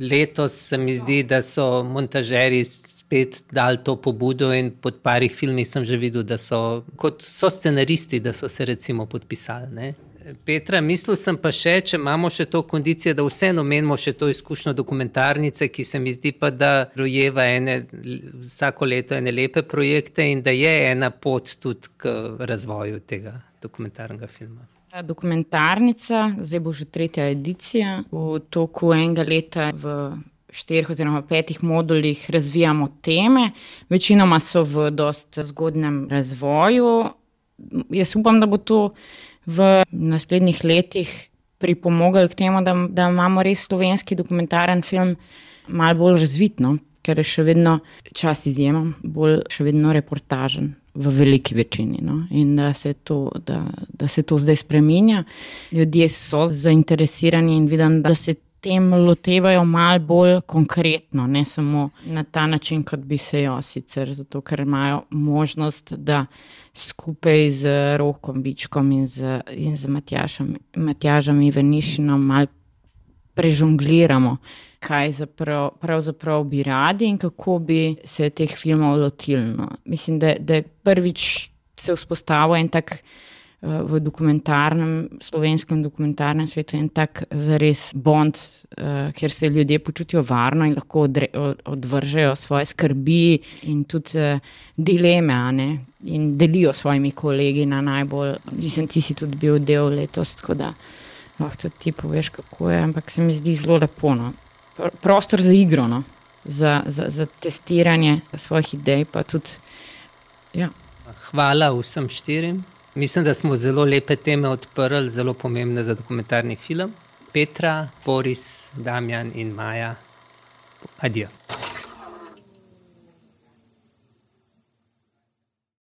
letos se mi zdi, da so montažeri spet dali to pobudo in pod parih filmi sem že videl, da so kot so scenaristi, da so se recimo podpisali. Ne? Petra, mislil sem pa še, če imamo še to kondicijo, da vseeno menimo še to izkušnjo dokumentarnice, ki se mi zdi pa, da rojeva ene, vsako leto ene lepe projekte in da je ena pot tudi k razvoju tega dokumentarnega filma. Ta dokumentarnica, zdaj bo že tretja edicija, v toku enega leta v štirih oziroma petih modulih razvijamo teme, večinoma so v dost zgodnem razvoju. Jaz upam, da bo to v naslednjih letih pripomogli k temu, da, da imamo res slovenski dokumentaren film malo bolj razvitno, ker je še vedno čast izjemom, bolj še vedno reportažen. V veliki večini. No? In da se, to, da, da se to zdaj spremenja. Ljudje so zainteresirani in vidim, da se tem lotevajo malo bolj konkretno, ne samo na ta način, kot bi se jo sicer, zato ker imajo možnost, da skupaj z Rokom Bičkom in z, in z Matjažem, Matjažem Ivanišinom malo prežongliramo, kaj zaprav, pravzaprav bi radi in kako bi se teh filmov lotili. No. Mislim, da, da je prvič se vzpostavil en tak v dokumentarnem, slovenskem dokumentarnem svetu en tak zares bond, uh, kjer se ljudje počutijo varno in lahko odre, od, odvržejo svoje skrbi in tudi uh, dileme ne, in delijo s svojimi kolegi na najbolj. Mislim, ti si tudi bil del letos, tako da lahko tudi ti poveš, kako je, ampak se mi zdi zelo lepo. No. Prostor za igro, no. za, za, za testiranje svojih idej. Tudi, ja. Hvala vsem štirim. Mislim, da smo zelo lepe teme odprli, zelo pomembne za dokumentarni film. Petra, Boris, Damjan in Maja. Adijo.